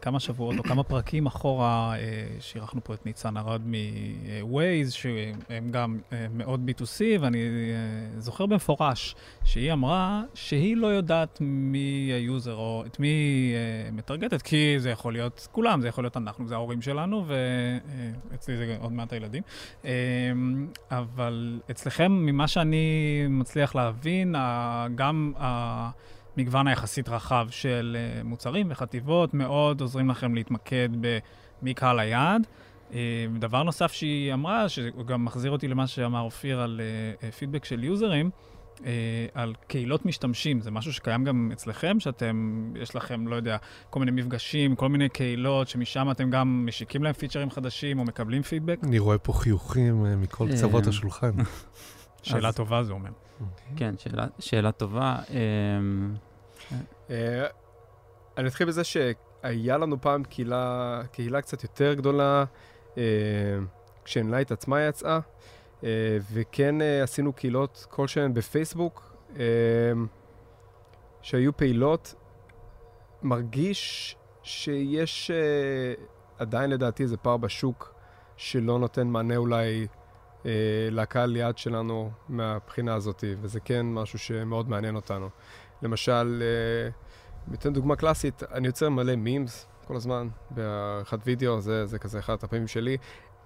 כמה שבועות או כמה פרקים אחורה, uh, שאירחנו פה את ניצן ארד מ-Waze, שהם גם uh, מאוד B2C, ואני uh, זוכר במפורש שהיא אמרה שהיא לא יודעת מי ה user או את מי uh, מטרגטת, כי זה יכול להיות כולם, זה יכול להיות אנחנו, זה ההורים שלנו, ואצלי זה עוד מעט הילדים. Um, אבל אצלכם, ממה שאני מצליח להבין, ה- גם ה... מגוון היחסית רחב של uh, מוצרים וחטיבות, מאוד עוזרים לכם להתמקד במי קהל היעד. Uh, דבר נוסף שהיא אמרה, שהוא גם מחזיר אותי למה שאמר אופיר על uh, פידבק של יוזרים, על קהילות משתמשים. זה משהו שקיים גם אצלכם, שאתם, יש לכם, לא יודע, כל מיני מפגשים, כל מיני קהילות, שמשם אתם גם משיקים להם פיצ'רים חדשים או מקבלים פידבק? אני רואה פה חיוכים אה, מכל קצוות אה, השולחן. שאלה אז- טובה, זה אומר. כן, שאלה, שאלה טובה. אמ, אה, אני אתחיל בזה שהיה לנו פעם קהילה, קהילה קצת יותר גדולה, אה, כשאנלייט עצמה יצאה, אה, וכן עשינו קהילות כלשהן בפייסבוק, שהיו פעילות. מרגיש שיש עדיין לדעתי איזה פער בשוק שלא נותן מענה אולי לקהל יעד שלנו מהבחינה הזאת, וזה כן משהו שמאוד מעניין אותנו. למשל, אה, ניתן דוגמה קלאסית, אני יוצר מלא מימס כל הזמן, בעריכת וידאו, זה, זה כזה אחד הפעמים שלי.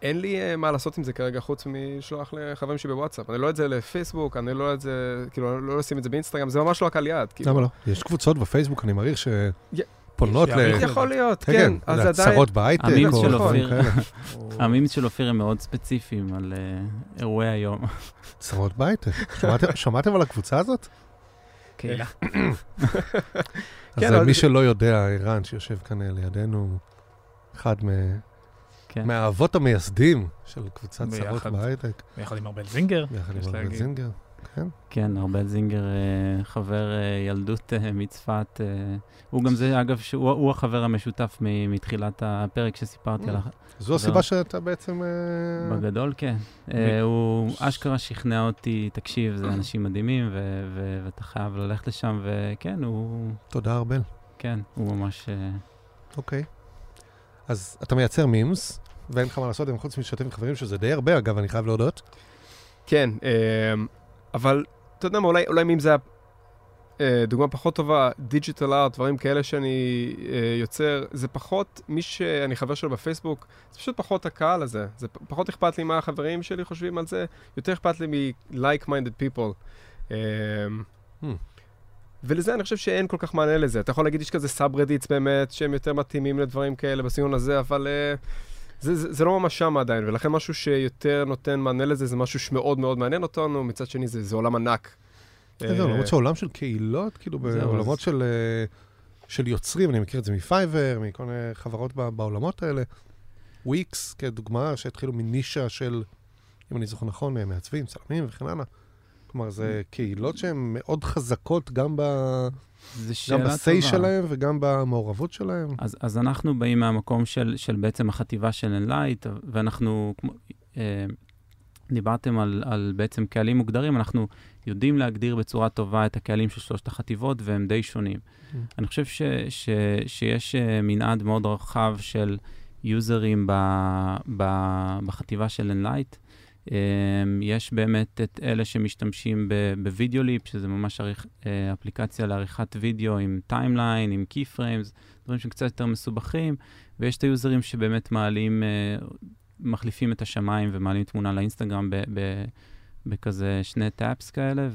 אין לי אה, מה לעשות עם זה כרגע חוץ משלוח לחברים שלי בוואטסאפ. אני לא את זה לפייסבוק, אני לא את זה, כאילו, לא לשים את זה באינסטגרם, זה ממש לא הקהל יעד. כאילו. למה לא? יש קבוצות בפייסבוק, אני מעריך י- שפונות ל... יכול להיות, כן, כן. כן, אז עדיין... הצהרות בהייטק. המימס של אופיר. הם מאוד ספציפיים על אה, אירועי היום. הצהרות בהייטק. שמעתם- על הקבוצה הזאת? קהילה. אז כן, אה, אבל מי שלא יודע, ערן, שיושב כאן אה, לידינו, אחד מ- כן. מהאבות המייסדים של קבוצת צרות. בהייטק, ביחד עם ארבל זינגר. ביחד יש עם ארבל להגיד. זינגר. כן. כן, ארבל זינגר, אה, חבר אה, ילדות אה, מצפת. הוא גם זה, אגב, שהוא הוא החבר המשותף מ- מתחילת הפרק שסיפרתי Mm. על זו הסיבה שאתה בעצם... בגדול, כן. הוא אשכרה שכנע אותי, תקשיב, זה אנשים מדהימים, ואתה חייב ללכת לשם, וכן, הוא, תודה, ארבל. כן, הוא ממש... אוקיי. אז אתה מייצר memes, ואין לך מה לעשות חוץ מלשתף עם חברים, שזה די הרבה, אגב, אני חייב להודות. כן, אמ, אבל אתה יודע מה, אולי, אולי אם זה היה אה, דוגמה פחות טובה, digital art, דברים כאלה שאני אה, יוצר, זה פחות, מי שאני חבר שלו בפייסבוק, זה פשוט פחות הקהל הזה. זה פחות אכפת לי מה החברים שלי חושבים על זה, יותר אכפת לי מ-like-minded people. אמ, Hmm. ולזה אני חושב שאין כל כך מענה לזה. אתה יכול להגיד, יש כזה subreddits באמת, שהם יותר מתאימים לדברים כאלה בסגנון הזה, אבל uh, זה, זה, זה לא ממש שם עדיין, ולכן משהו שיותר נותן מענה לזה, זה משהו שמאוד מאוד מעניין אותנו, מצד שני זה, זה עולם ענק. כן, זהו, אה, למרות שהעולם של קהילות, כאילו בעולמות של, אה, של יוצרים, אני מכיר את זה מפייבר, מכל מיני חברות בעולמות האלה. וויקס, כדוגמה, שהתחילו מנישה של, אם אני זוכר נכון, אה, מעצבים, צלמים וכן הלאה. כלומר, זה קהילות שהן מאוד חזקות גם, ב, זה גם שאלה ב-say טובה. שלהם וגם במעורבות שלהם. אז, אז אנחנו באים מהמקום של, של בעצם החטיבה של Enlight, ואנחנו, כמו, אה, דיברתם על, על בעצם קהלים מוגדרים, אנחנו יודעים להגדיר בצורה טובה את הקהלים של שלושת החטיבות, והם די שונים. Mm. אני חושב ש, ש, שיש אה, מנעד מאוד רחב של users ב, ב, בחטיבה של Enlight. Um, יש באמת את אלה שמשתמשים ב Videoleap, שזה ממש עורך, uh, אפליקציה לעריכת וידאו עם timeline, עם key frames, דברים שקצת יותר מסובכים, ויש את ה users שבאמת מעלים, uh, מחליפים את השמיים ומעלים תמונה לאינסטגרם בכזה שני taps כאלה,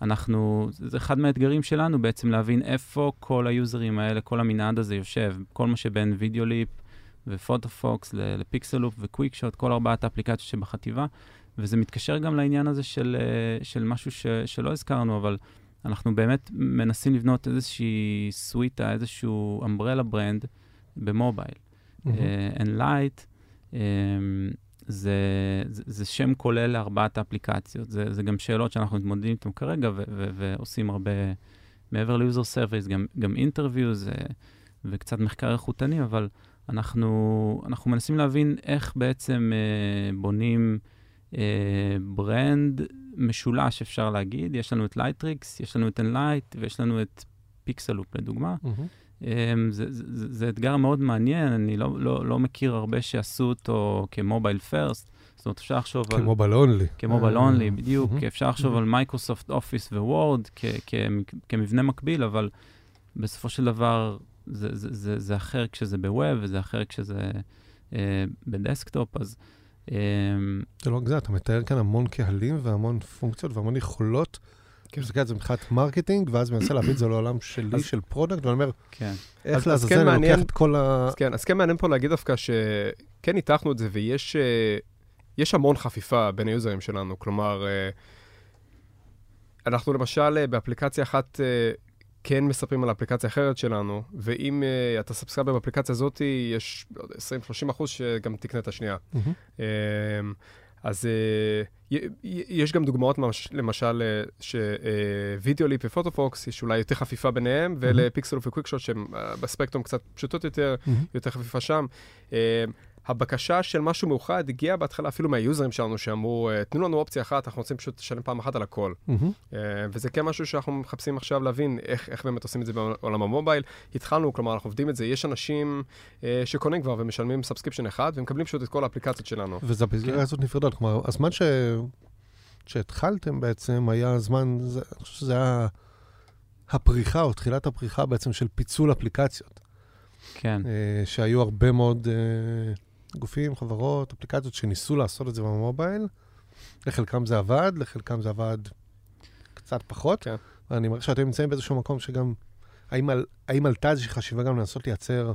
ואנחנו, זה אחד מהאתגרים שלנו בעצם להבין איפה כל ה users האלה, כל המנעד הזה יושב, כל מה שבין Videoleap, ו Photofox, ל Pixaloop ו Quickshot, כל ארבעת האפליקציות שבחטיבה, וזה מתקשר גם לעניין הזה של, אה, של משהו ש, שלא הזכרנו, אבל אנחנו באמת מנסים לבנות איזושהי סוויטה, איזשהו umbrella brand ב mobile. מהמם. Enlight, אה, זה, זה, זה שם כולל לארבעת האפליקציות. זה, זה גם שאלות שאנחנו מתמודדים איתן כרגע ו, ו, ועושים הרבה, מעבר ל user surveys, גם, גם interviews וקצת מחקר איכותני, אבל אנחנו, אנחנו מנסים להבין איך בעצם אה, בונים אה, brand משולש, אפשר להגיד. יש לנו את Lightricks, יש לנו את Enlight ויש לנו את Pixaloop, לדוגמה. מהמם. Um, זה, זה, זה, אתגר מאוד מעניין, אני לא, לא, לא מכיר הרבה שעשו אותו כ mobile first, זאת אומרת, אפשר לחשוב על... כ mobile only. כ mobile אה, only, בדיוק, מהמם. אפשר לחשוב על Microsoft Office Word כמבנה מקביל, אבל בסופו של דבר זה, זה, זה, זה אחר כשזה ב web וזה אחר כשזה אה, ב desktop, אז... אה, זה לא רק זה, אתה מתאר כאן המון קהלים והמון פונקציות והמון יכולות. כן. מסתכל על זה מבחינת marketing, ואז מנסה להביא את זה לעולם שלי, אז- של product, ואני אומר, כן, אז- איך אז לעזאזל כן אני מעניין- לוקח את כל ה... אז כן, אז כן מעניין פה להגיד דווקא שכן ניתחנו את זה, ויש אה, יש המון חפיפה בין ה users שלנו. כלומר, אה, אנחנו למשל אה, באפליקציה אחת כן מספרים על אפליקציה אחרת שלנו, ואם אה, אתה subscriber באפליקציה הזאת, יש לא יודע, 20-30 אחוז שגם תקנה את השנייה. מהמם. אמ, אז י- יש גם דוגמאות, ממש- למשל, אה, ש Videoleap ו Photofox, יש אולי יותר חפיפה ביניהם, ול Pixaloop ו Quickshot, שהם אה, בספקטרום קצת פשוטות יותר, מהמם. יותר חפיפה שם. אה, הבקשה של משהו מאוחד הגיעה בהתחלה אפילו מה users שלנו, שאמרו, אה, תנו לנו אופציה אחת, אנחנו רוצים פשוט לשלם פעם אחת על הכל. אה, וזה כן משהו שאנחנו מחפשים עכשיו להבין איך, איך באמת עושים את זה בעולם ה mobile. התחלנו, כלומר, אנחנו עובדים את זה, יש אנשים אה, שקונים כבר ומשלמים subscription אחד, ומקבלים פשוט את כל האפליקציות שלנו. וזה במסגרת הזאת נפרדות. כלומר, הזמן ש... שהתחלתם בעצם היה זמן, זה, אני חושב שזה היה הפריחה, או תחילת הפריחה בעצם של פיצול אפליקציות. כן. שהיו הרבה מאוד גופים, חברות, אפליקציות שניסו לעשות את זה ב mobile. לחלקם זה עבד, לחלקם זה עבד קצת פחות. כן. ואני מרגיש שאתם נמצאים באיזשהו מקום שגם, האם, על, האם עלתה איזושהי חשיבה גם לנסות לייצר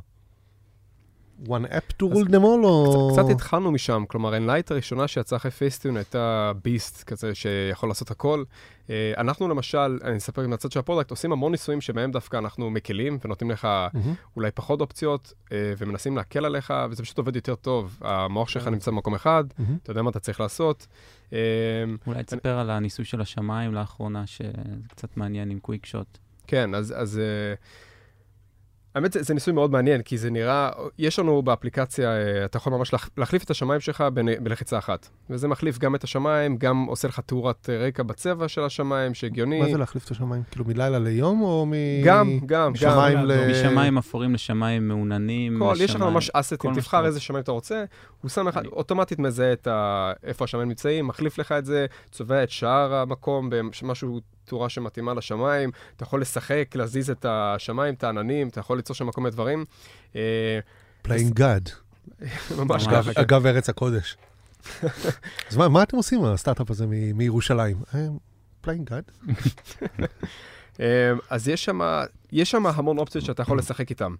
one app to rule them all, או... קצת התחלנו משם, כלומר, Enlight הראשונה שיצאה אחרי Facetune הייתה beast כזה שיכול לעשות הכל. אה, אנחנו למשל, אני אספר מהצד של ה product, עושים המון ניסויים שבהם דווקא אנחנו מקלים ונותנים לך מהמם. אולי פחות אופציות אה, ומנסים להקל עליך, וזה פשוט עובד יותר טוב. המוח שלך כן. נמצא במקום אחד, מהמם. אתה יודע מה אתה צריך לעשות. אה, אולי תספר על הניסוי של השמיים לאחרונה, שזה קצת מעניין עם קוויק שוט. כן, אז... אז אה, האמת, זה, זה ניסוי מאוד מעניין, כי זה נראה, יש לנו באפליקציה, אה, אתה יכול ממש להח, להחליף את השמיים שלך בלחיצה אחת. וזה מחליף גם את השמיים, גם עושה לך תאורת אה, רקע בצבע של השמיים, שהגיוני. מה זה להחליף את השמיים? כאילו מלילה ליום, או מ... גם, גם, גם. משמיים גם. ל... משמיים אפורים לשמיים מעוננים. כל, יש לך לשמיים- ממש אסטים, תבחר איזה שמיים אתה רוצה, הוא שם לך, אני- אוטומטית מזהה ה... איפה השמיים נמצאים, מחליף לך את זה, צובע את שאר המקום במשהו, תאורה שמתאימה לשמיים, אתה יכול לשחק, להזיז את השמיים, את העננים, אתה יכול ליצור שם כל מיני דברים. אה, Playing God. ממש. ככה. כן. אגב, ארץ הקודש. אז מה, מה אתם עושים עם הסטארט-אפ הזה מירושלים? Playing God? אה, אז יש שם, יש שם המון אופציות שאתה יכול לשחק איתן.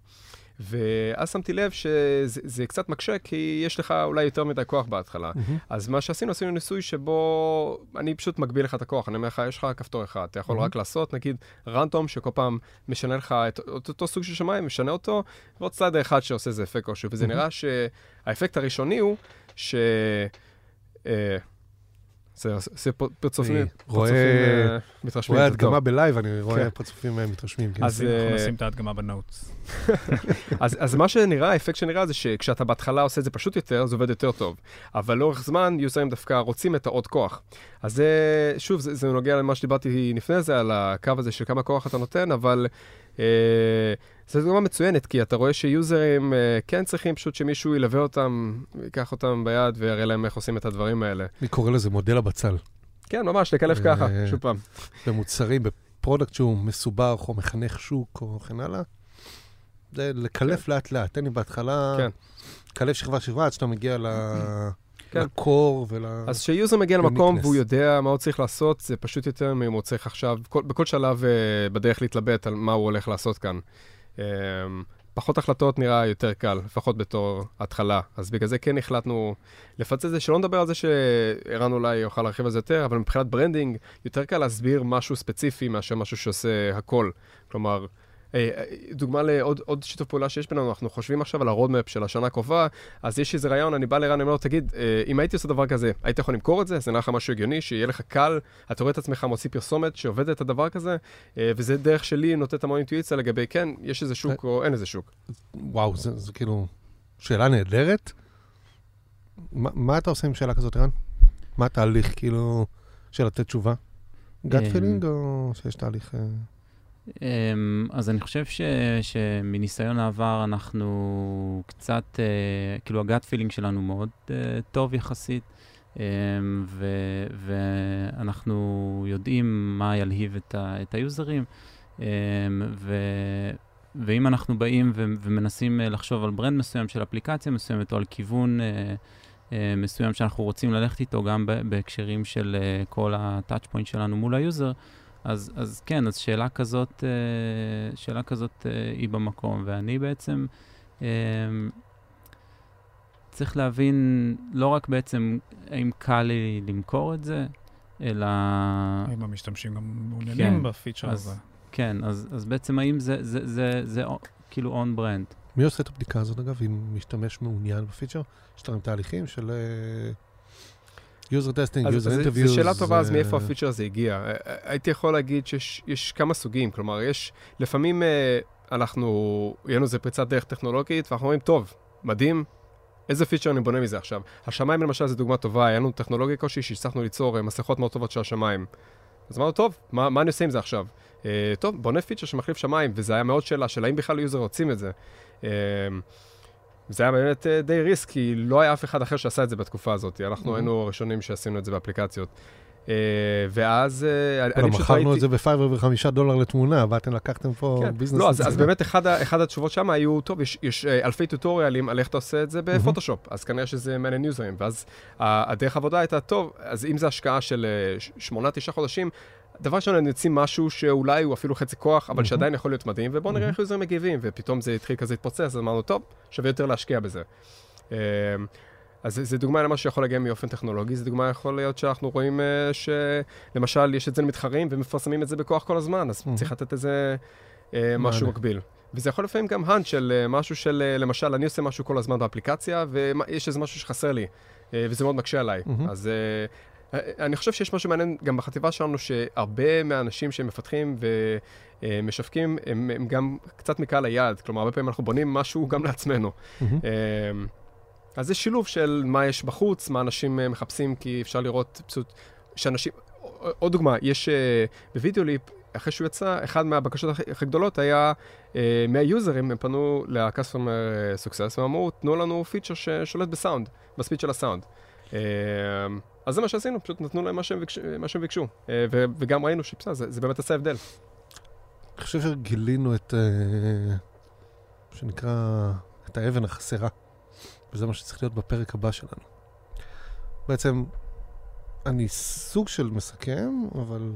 ואז שמתי לב שזה זה קצת מקשה, כי יש לך אולי יותר מדי כוח בהתחלה. אז מה שעשינו, עשינו ניסוי שבו אני פשוט מגביל לך את הכוח. אני אומר לך, יש לך כפתור אחד, אתה יכול מהמם. רק לעשות, נגיד, random, שכל פעם משנה לך את את אותו סוג של שמיים, משנה אותו, ועוד slider אחד שעושה איזה אפקט כלשהו. וזה מהמם. נראה שהאפקט הראשוני הוא ש... אה, זה פ- פרצופים, רואה- אה, מתרשמים. רואה. הדגמה ב live, אני רואה כן. פרצופים אה, מתרשמים. כן. אז, אנחנו אה, נשים את ההדגמה בנוטס. אז, מה שנראה, האפקט שנראה זה שכשאתה בהתחלה עושה את זה פשוט יותר, זה עובד יותר טוב. אבל לאורך זמן, יוזרים דווקא רוצים את העוד כוח. אז זה, שוב, זה, נוגע למה שדיברתי לפני זה, על הקו הזה של כמה כוח אתה נותן, אבל זו דוגמה מצוינת, כי אתה רואה שיוזרים אה, כן צריכים פשוט שמישהו ילווה אותם, ייקח אותם ביד ויראה להם איך עושים את הדברים האלה. אני קורא לזה מודל הבצל. כן, ממש, לקלף אה, ככה, שוב פעם. במוצרים, ב product שהוא מסובך או מחנך שוק או כן הלאה. זה לקלף לאט-לאט. תן לי בהתחלה, כן. קלף שכבה שכבה עד שאתה מגיע ל... כן. ל core ול... אז כש user מגיע למקום. והוא יודע מה הוא צריך לעשות, זה פשוט יותר מאם הוא צריך עכשיו, כל, בכל שלב אה, בדרך להתלבט על מה הוא הולך לעשות כאן. אה, פחות החלטות נראה יותר קל, לפחות בתור התחלה. אז בגלל זה כן החלטנו לפצל את זה, שלא נדבר על זה שערן אולי יוכל להרחיב על זה יותר, אבל מבחינת branding, יותר קל להסביר משהו ספציפי מאשר משהו שעושה הכל. כלומר, דוגמה לעוד עוד שיתוף פעולה שיש בינינו, אנחנו חושבים עכשיו על ה roadmap של השנה הקרובה, אז יש איזה רעיון, אני בא לערן, אני אומר לו, תגיד, אה, אם הייתי עושה דבר כזה, היית יכול למכור את זה? זה נראה לך משהו הגיוני, שיהיה לך קל, אתה רואה את עצמך מוציא פרסומת שעובדת על דבר כזה, אה, וזה דרך שלי נותנת המון אינטואיציה לגבי, כן, יש איזה שוק או אין איזה שוק. וואו, זה, זה כאילו שאלה נהדרת. מה, מה אתה עושה עם שאלה כזאת, ערן? מה התהליך, כאילו, של לתת תשובה? Gut feeling או שיש תהליך... אמ, אז אני חושב ש, שמניסיון העבר אנחנו קצת, אה, כאילו ה gut feeling שלנו מאוד אה, טוב יחסית, אמ, ו, ואנחנו יודעים מה ילהיב את, ה, את ה users, אמ, ו, ואם אנחנו באים ו, ומנסים אה, לחשוב על brand מסוים של אפליקציה מסוימת או על כיוון מסוים שאנחנו רוצים ללכת איתו, גם בהקשרים של כל ה-touch point שלנו מול ה user, אז, אז כן, אז שאלה כזאת, אה, שאלה כזאת אה, היא במקום, ואני בעצם אה, צריך להבין לא רק בעצם האם קל לי למכור את זה, אלא, האם המשתמשים גם מעוניינים כן, ב feature אז- הזה? כן, אז, אז בעצם האם זה, זה, זה, זה, זה כאילו on brand. מי עושה את הבדיקה הזאת, אגב, אם משתמש מעוניין ב feature? יש לכם תהליכים של user testing, user זה- interviews? זו שאלה טובה, אז מאיפה ה feature הזה הגיע? הייתי יכול להגיד שיש יש כמה סוגים, כלומר, יש, לפעמים אה, אנחנו, יהיה לנו איזה פריצת דרך טכנולוגית, ואנחנו אומרים, טוב, מדהים, איזה feature אני בונה מזה עכשיו? השמיים למשל זו דוגמה טובה, היה לנו טכנולוגיה כלשהי שהצלחנו ליצור אה, מסכות מאוד טובות של השמיים. אז אמרנו, טוב, מה, מה אני עושה עם זה עכשיו? אה, טוב, בונה feature שמחליף שמיים, וזה היה מאוד שאלה של האם בכלל user רוצים את זה. זה היה באמת אה, די risk, כי לא היה אף אחד אחר שעשה את זה בתקופה הזאת. אנחנו Mhm. היינו הראשונים שעשינו את זה באפליקציות. אה, ואז אה, אני פשוט מכרנו ראיתי... את זה ב Fiverr בחמישה דולר לתמונה, ואתם לקחתם פה כן. business. לא, אז. באמת אחד, אחד התשובות שם היו, טוב, יש, יש אלפי טוטוריאלים על איך אתה עושה את זה בפוטושופ, אז כנראה שזה מעניין יוזרים, ואז הדרך העבודה הייתה, טוב, אז אם זו השקעה של אה, ש- שמונה, תשעה חודשים, דבר ראשון, אני אוציא משהו שאולי הוא אפילו חצי כוח, אבל מהמם. שעדיין יכול להיות מדהים, ובואו נראה איך יוזרים מגיבים, ופתאום זה התחיל כזה להתפוצץ, אז אמרנו, טוב, שווה יותר להשקיע בזה. אה, אז זה דוגמה למה שיכול להגיע מאופן טכנולוגי, זה דוגמה יכול להיות שאנחנו רואים אה, שלמשל יש את זה למתחרים ומפרסמים את זה בכוח כל הזמן, אז מהמם. צריך לתת איזה אה, משהו. מקביל. וזה יכול לפעמים גם האנט של אה, משהו של, למשל, אני עושה משהו כל הזמן באפליקציה, ויש איזה משהו שחסר לי, וזה מאוד מקשה עליי. מהמם. אז אני חושב שיש משהו מעניין גם בחטיבה שלנו, שהרבה מהאנשים שמפתחים ומשווקים, הם, הם גם קצת מקהל היעד. כלומר, הרבה פעמים אנחנו בונים משהו גם לעצמנו. אמ, אז זה שילוב של מה יש בחוץ, מה אנשים אה, מחפשים, כי אפשר לראות פשוט שאנשים... עוד דוגמה, יש אה, בווידאו ליפ, אחרי שהוא יצא, אחד מהבקשות הכי, הכי גדולות היה אה, מהיוזרים, הם פנו ל-customer success ואמרו, תנו לנו פיצ'ר ששולט בסאונד, בספיד של הסאונד. אה, אז זה מה שעשינו, פשוט נתנו להם מה שהם ביקשו, מה שהם ביקשו. אה, ו- וגם ראינו שבסדר, זה, זה באמת עשה הבדל. אני חושב שגילינו את, אה, שנקרא, את האבן החסרה, וזה מה שצריך להיות בפרק הבא שלנו. בעצם, אני סוג של מסכם, אבל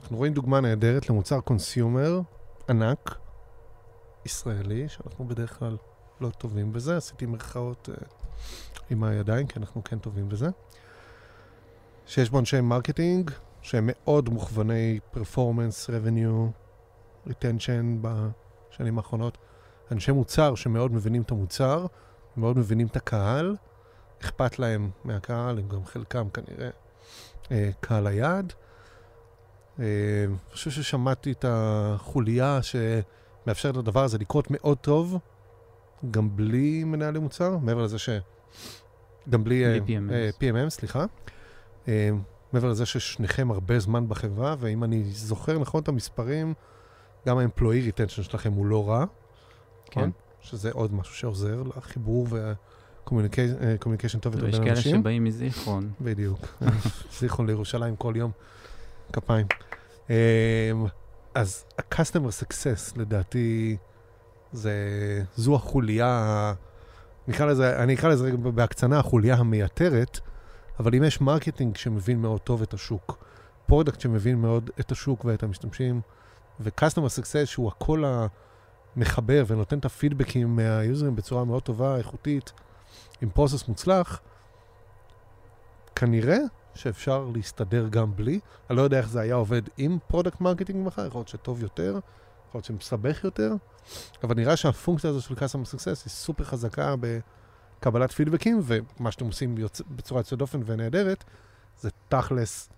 אנחנו רואים דוגמה נהדרת למוצר consumer ענק, ישראלי, שאנחנו בדרך כלל לא טובים בזה, עשיתי מירכאות אה, עם הידיים, כי אנחנו כן טובים בזה. שיש בו אנשי marketing, שהם מאוד מוכווני performance, revenue, retention בשנים האחרונות. אנשי מוצר שמאוד מבינים את המוצר, מאוד מבינים את הקהל, אכפת להם מהקהל, הם גם חלקם כנראה אה, קהל היעד. אה, אני חושב ששמעתי את החוליה שמאפשרת לדבר הזה לקרות מאוד טוב, גם בלי מנהלי מוצר, מעבר לזה ש... גם בלי... אה, בלי PMS. אה, PMM, סליחה. אה, מעבר לזה ששניכם הרבה זמן בחברה, ואם אני זוכר נכון את המספרים, גם ה-employee retention שלכם הוא לא רע, כן. נכון? שזה עוד משהו שעוזר לחיבור ו-communication טוב יותר יש בין כאלה אנשים. שבאים מזיכרון. בדיוק. זיכרון לירושלים כל יום. כפיים. אמ, אז ה-customer success, לדעתי, זה, זו החוליה, נקרא לזה, אני אקרא לזה בהקצנה החוליה המייתרת, אבל אם יש marketing שמבין מאוד טוב את השוק, product שמבין מאוד את השוק ואת המשתמשים, ו-customer success שהוא הכלי המחבר ונותן את הפידבקים מה user-ים בצורה מאוד טובה, איכותית, עם process מוצלח, כנראה שאפשר להסתדר גם בלי. אני לא יודע איך זה היה עובד עם product marketing manager, יכול להיות שטוב יותר, יכול להיות שמסבך יותר, אבל נראה שהפונקציה הזו של customer success היא סופר חזקה בקבלת פידבקים, ומה שאתם עושים בצורה יוצאת דופן ונהדרת, זה תכלס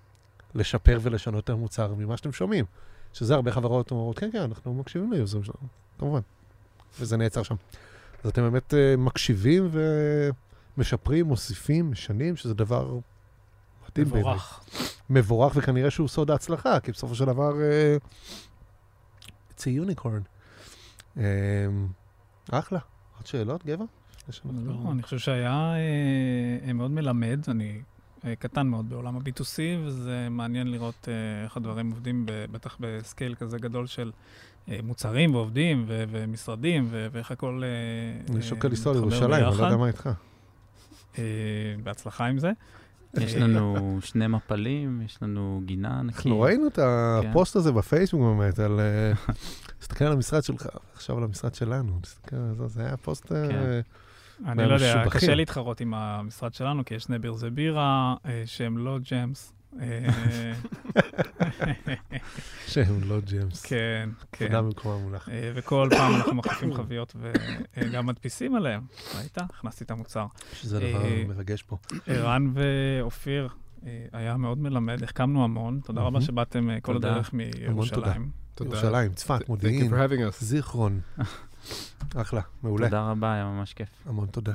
לשפר ולשנות את המוצר ממה שאתם שומעים. שזה הרבה חברות אומרות, כן, כן, אנחנו מקשיבים ליוזרים שלנו, כמובן. וזה נעצר שם. אז אתם באמת uh, מקשיבים ומשפרים, מוסיפים, משנים, שזה דבר מדהים בעיניי. מבורך. מבורך, וכנראה שהוא סוד ההצלחה, כי בסופו של דבר, אה, it's a unicorn. אה, אחלה. עוד שאלות, גבע? לא, אני חושב שהיה אה, אה, מאוד מלמד, אני אה, קטן מאוד בעולם ה-B2C, וזה מעניין לראות איך הדברים עובדים, בטח בסקייל כזה גדול של מוצרים ועובדים ו- ומשרדים, ו- ואיך הכל אני שוקל לנסוע לירושלים, אני לא. יודע מה איתך. בהצלחה עם זה. יש לנו שני מפלים, יש לנו גינה ענקית. אנחנו ראינו את כן. הפוסט הזה בפייסבוק באמת, על... תסתכל על המשרד שלך, עכשיו על המשרד שלנו, תסתכל על זה, זה היה פוסט... אני לא יודע. קשה להתחרות עם המשרד שלנו, כי יש שני ברזי בירה אה, שהם לא ג'מס. אה, שהם לא ג'יימס. כן, כן. תודה במקום המונח. אה, וכל פעם אנחנו מחליפים חביות וגם מדפיסים עליהם. ראית? הכנסתי את המוצר. שזה דבר מרגש פה. ערן ואופיר, היה מאוד מלמד, החכמנו המון. תודה רבה. שבאתם כל. הדרך מירושלים. תודה. ירושלים, צפת, מודיעין. זיכרון. אחלה, מעולה. תודה רבה, היה ממש כיף. המון תודה.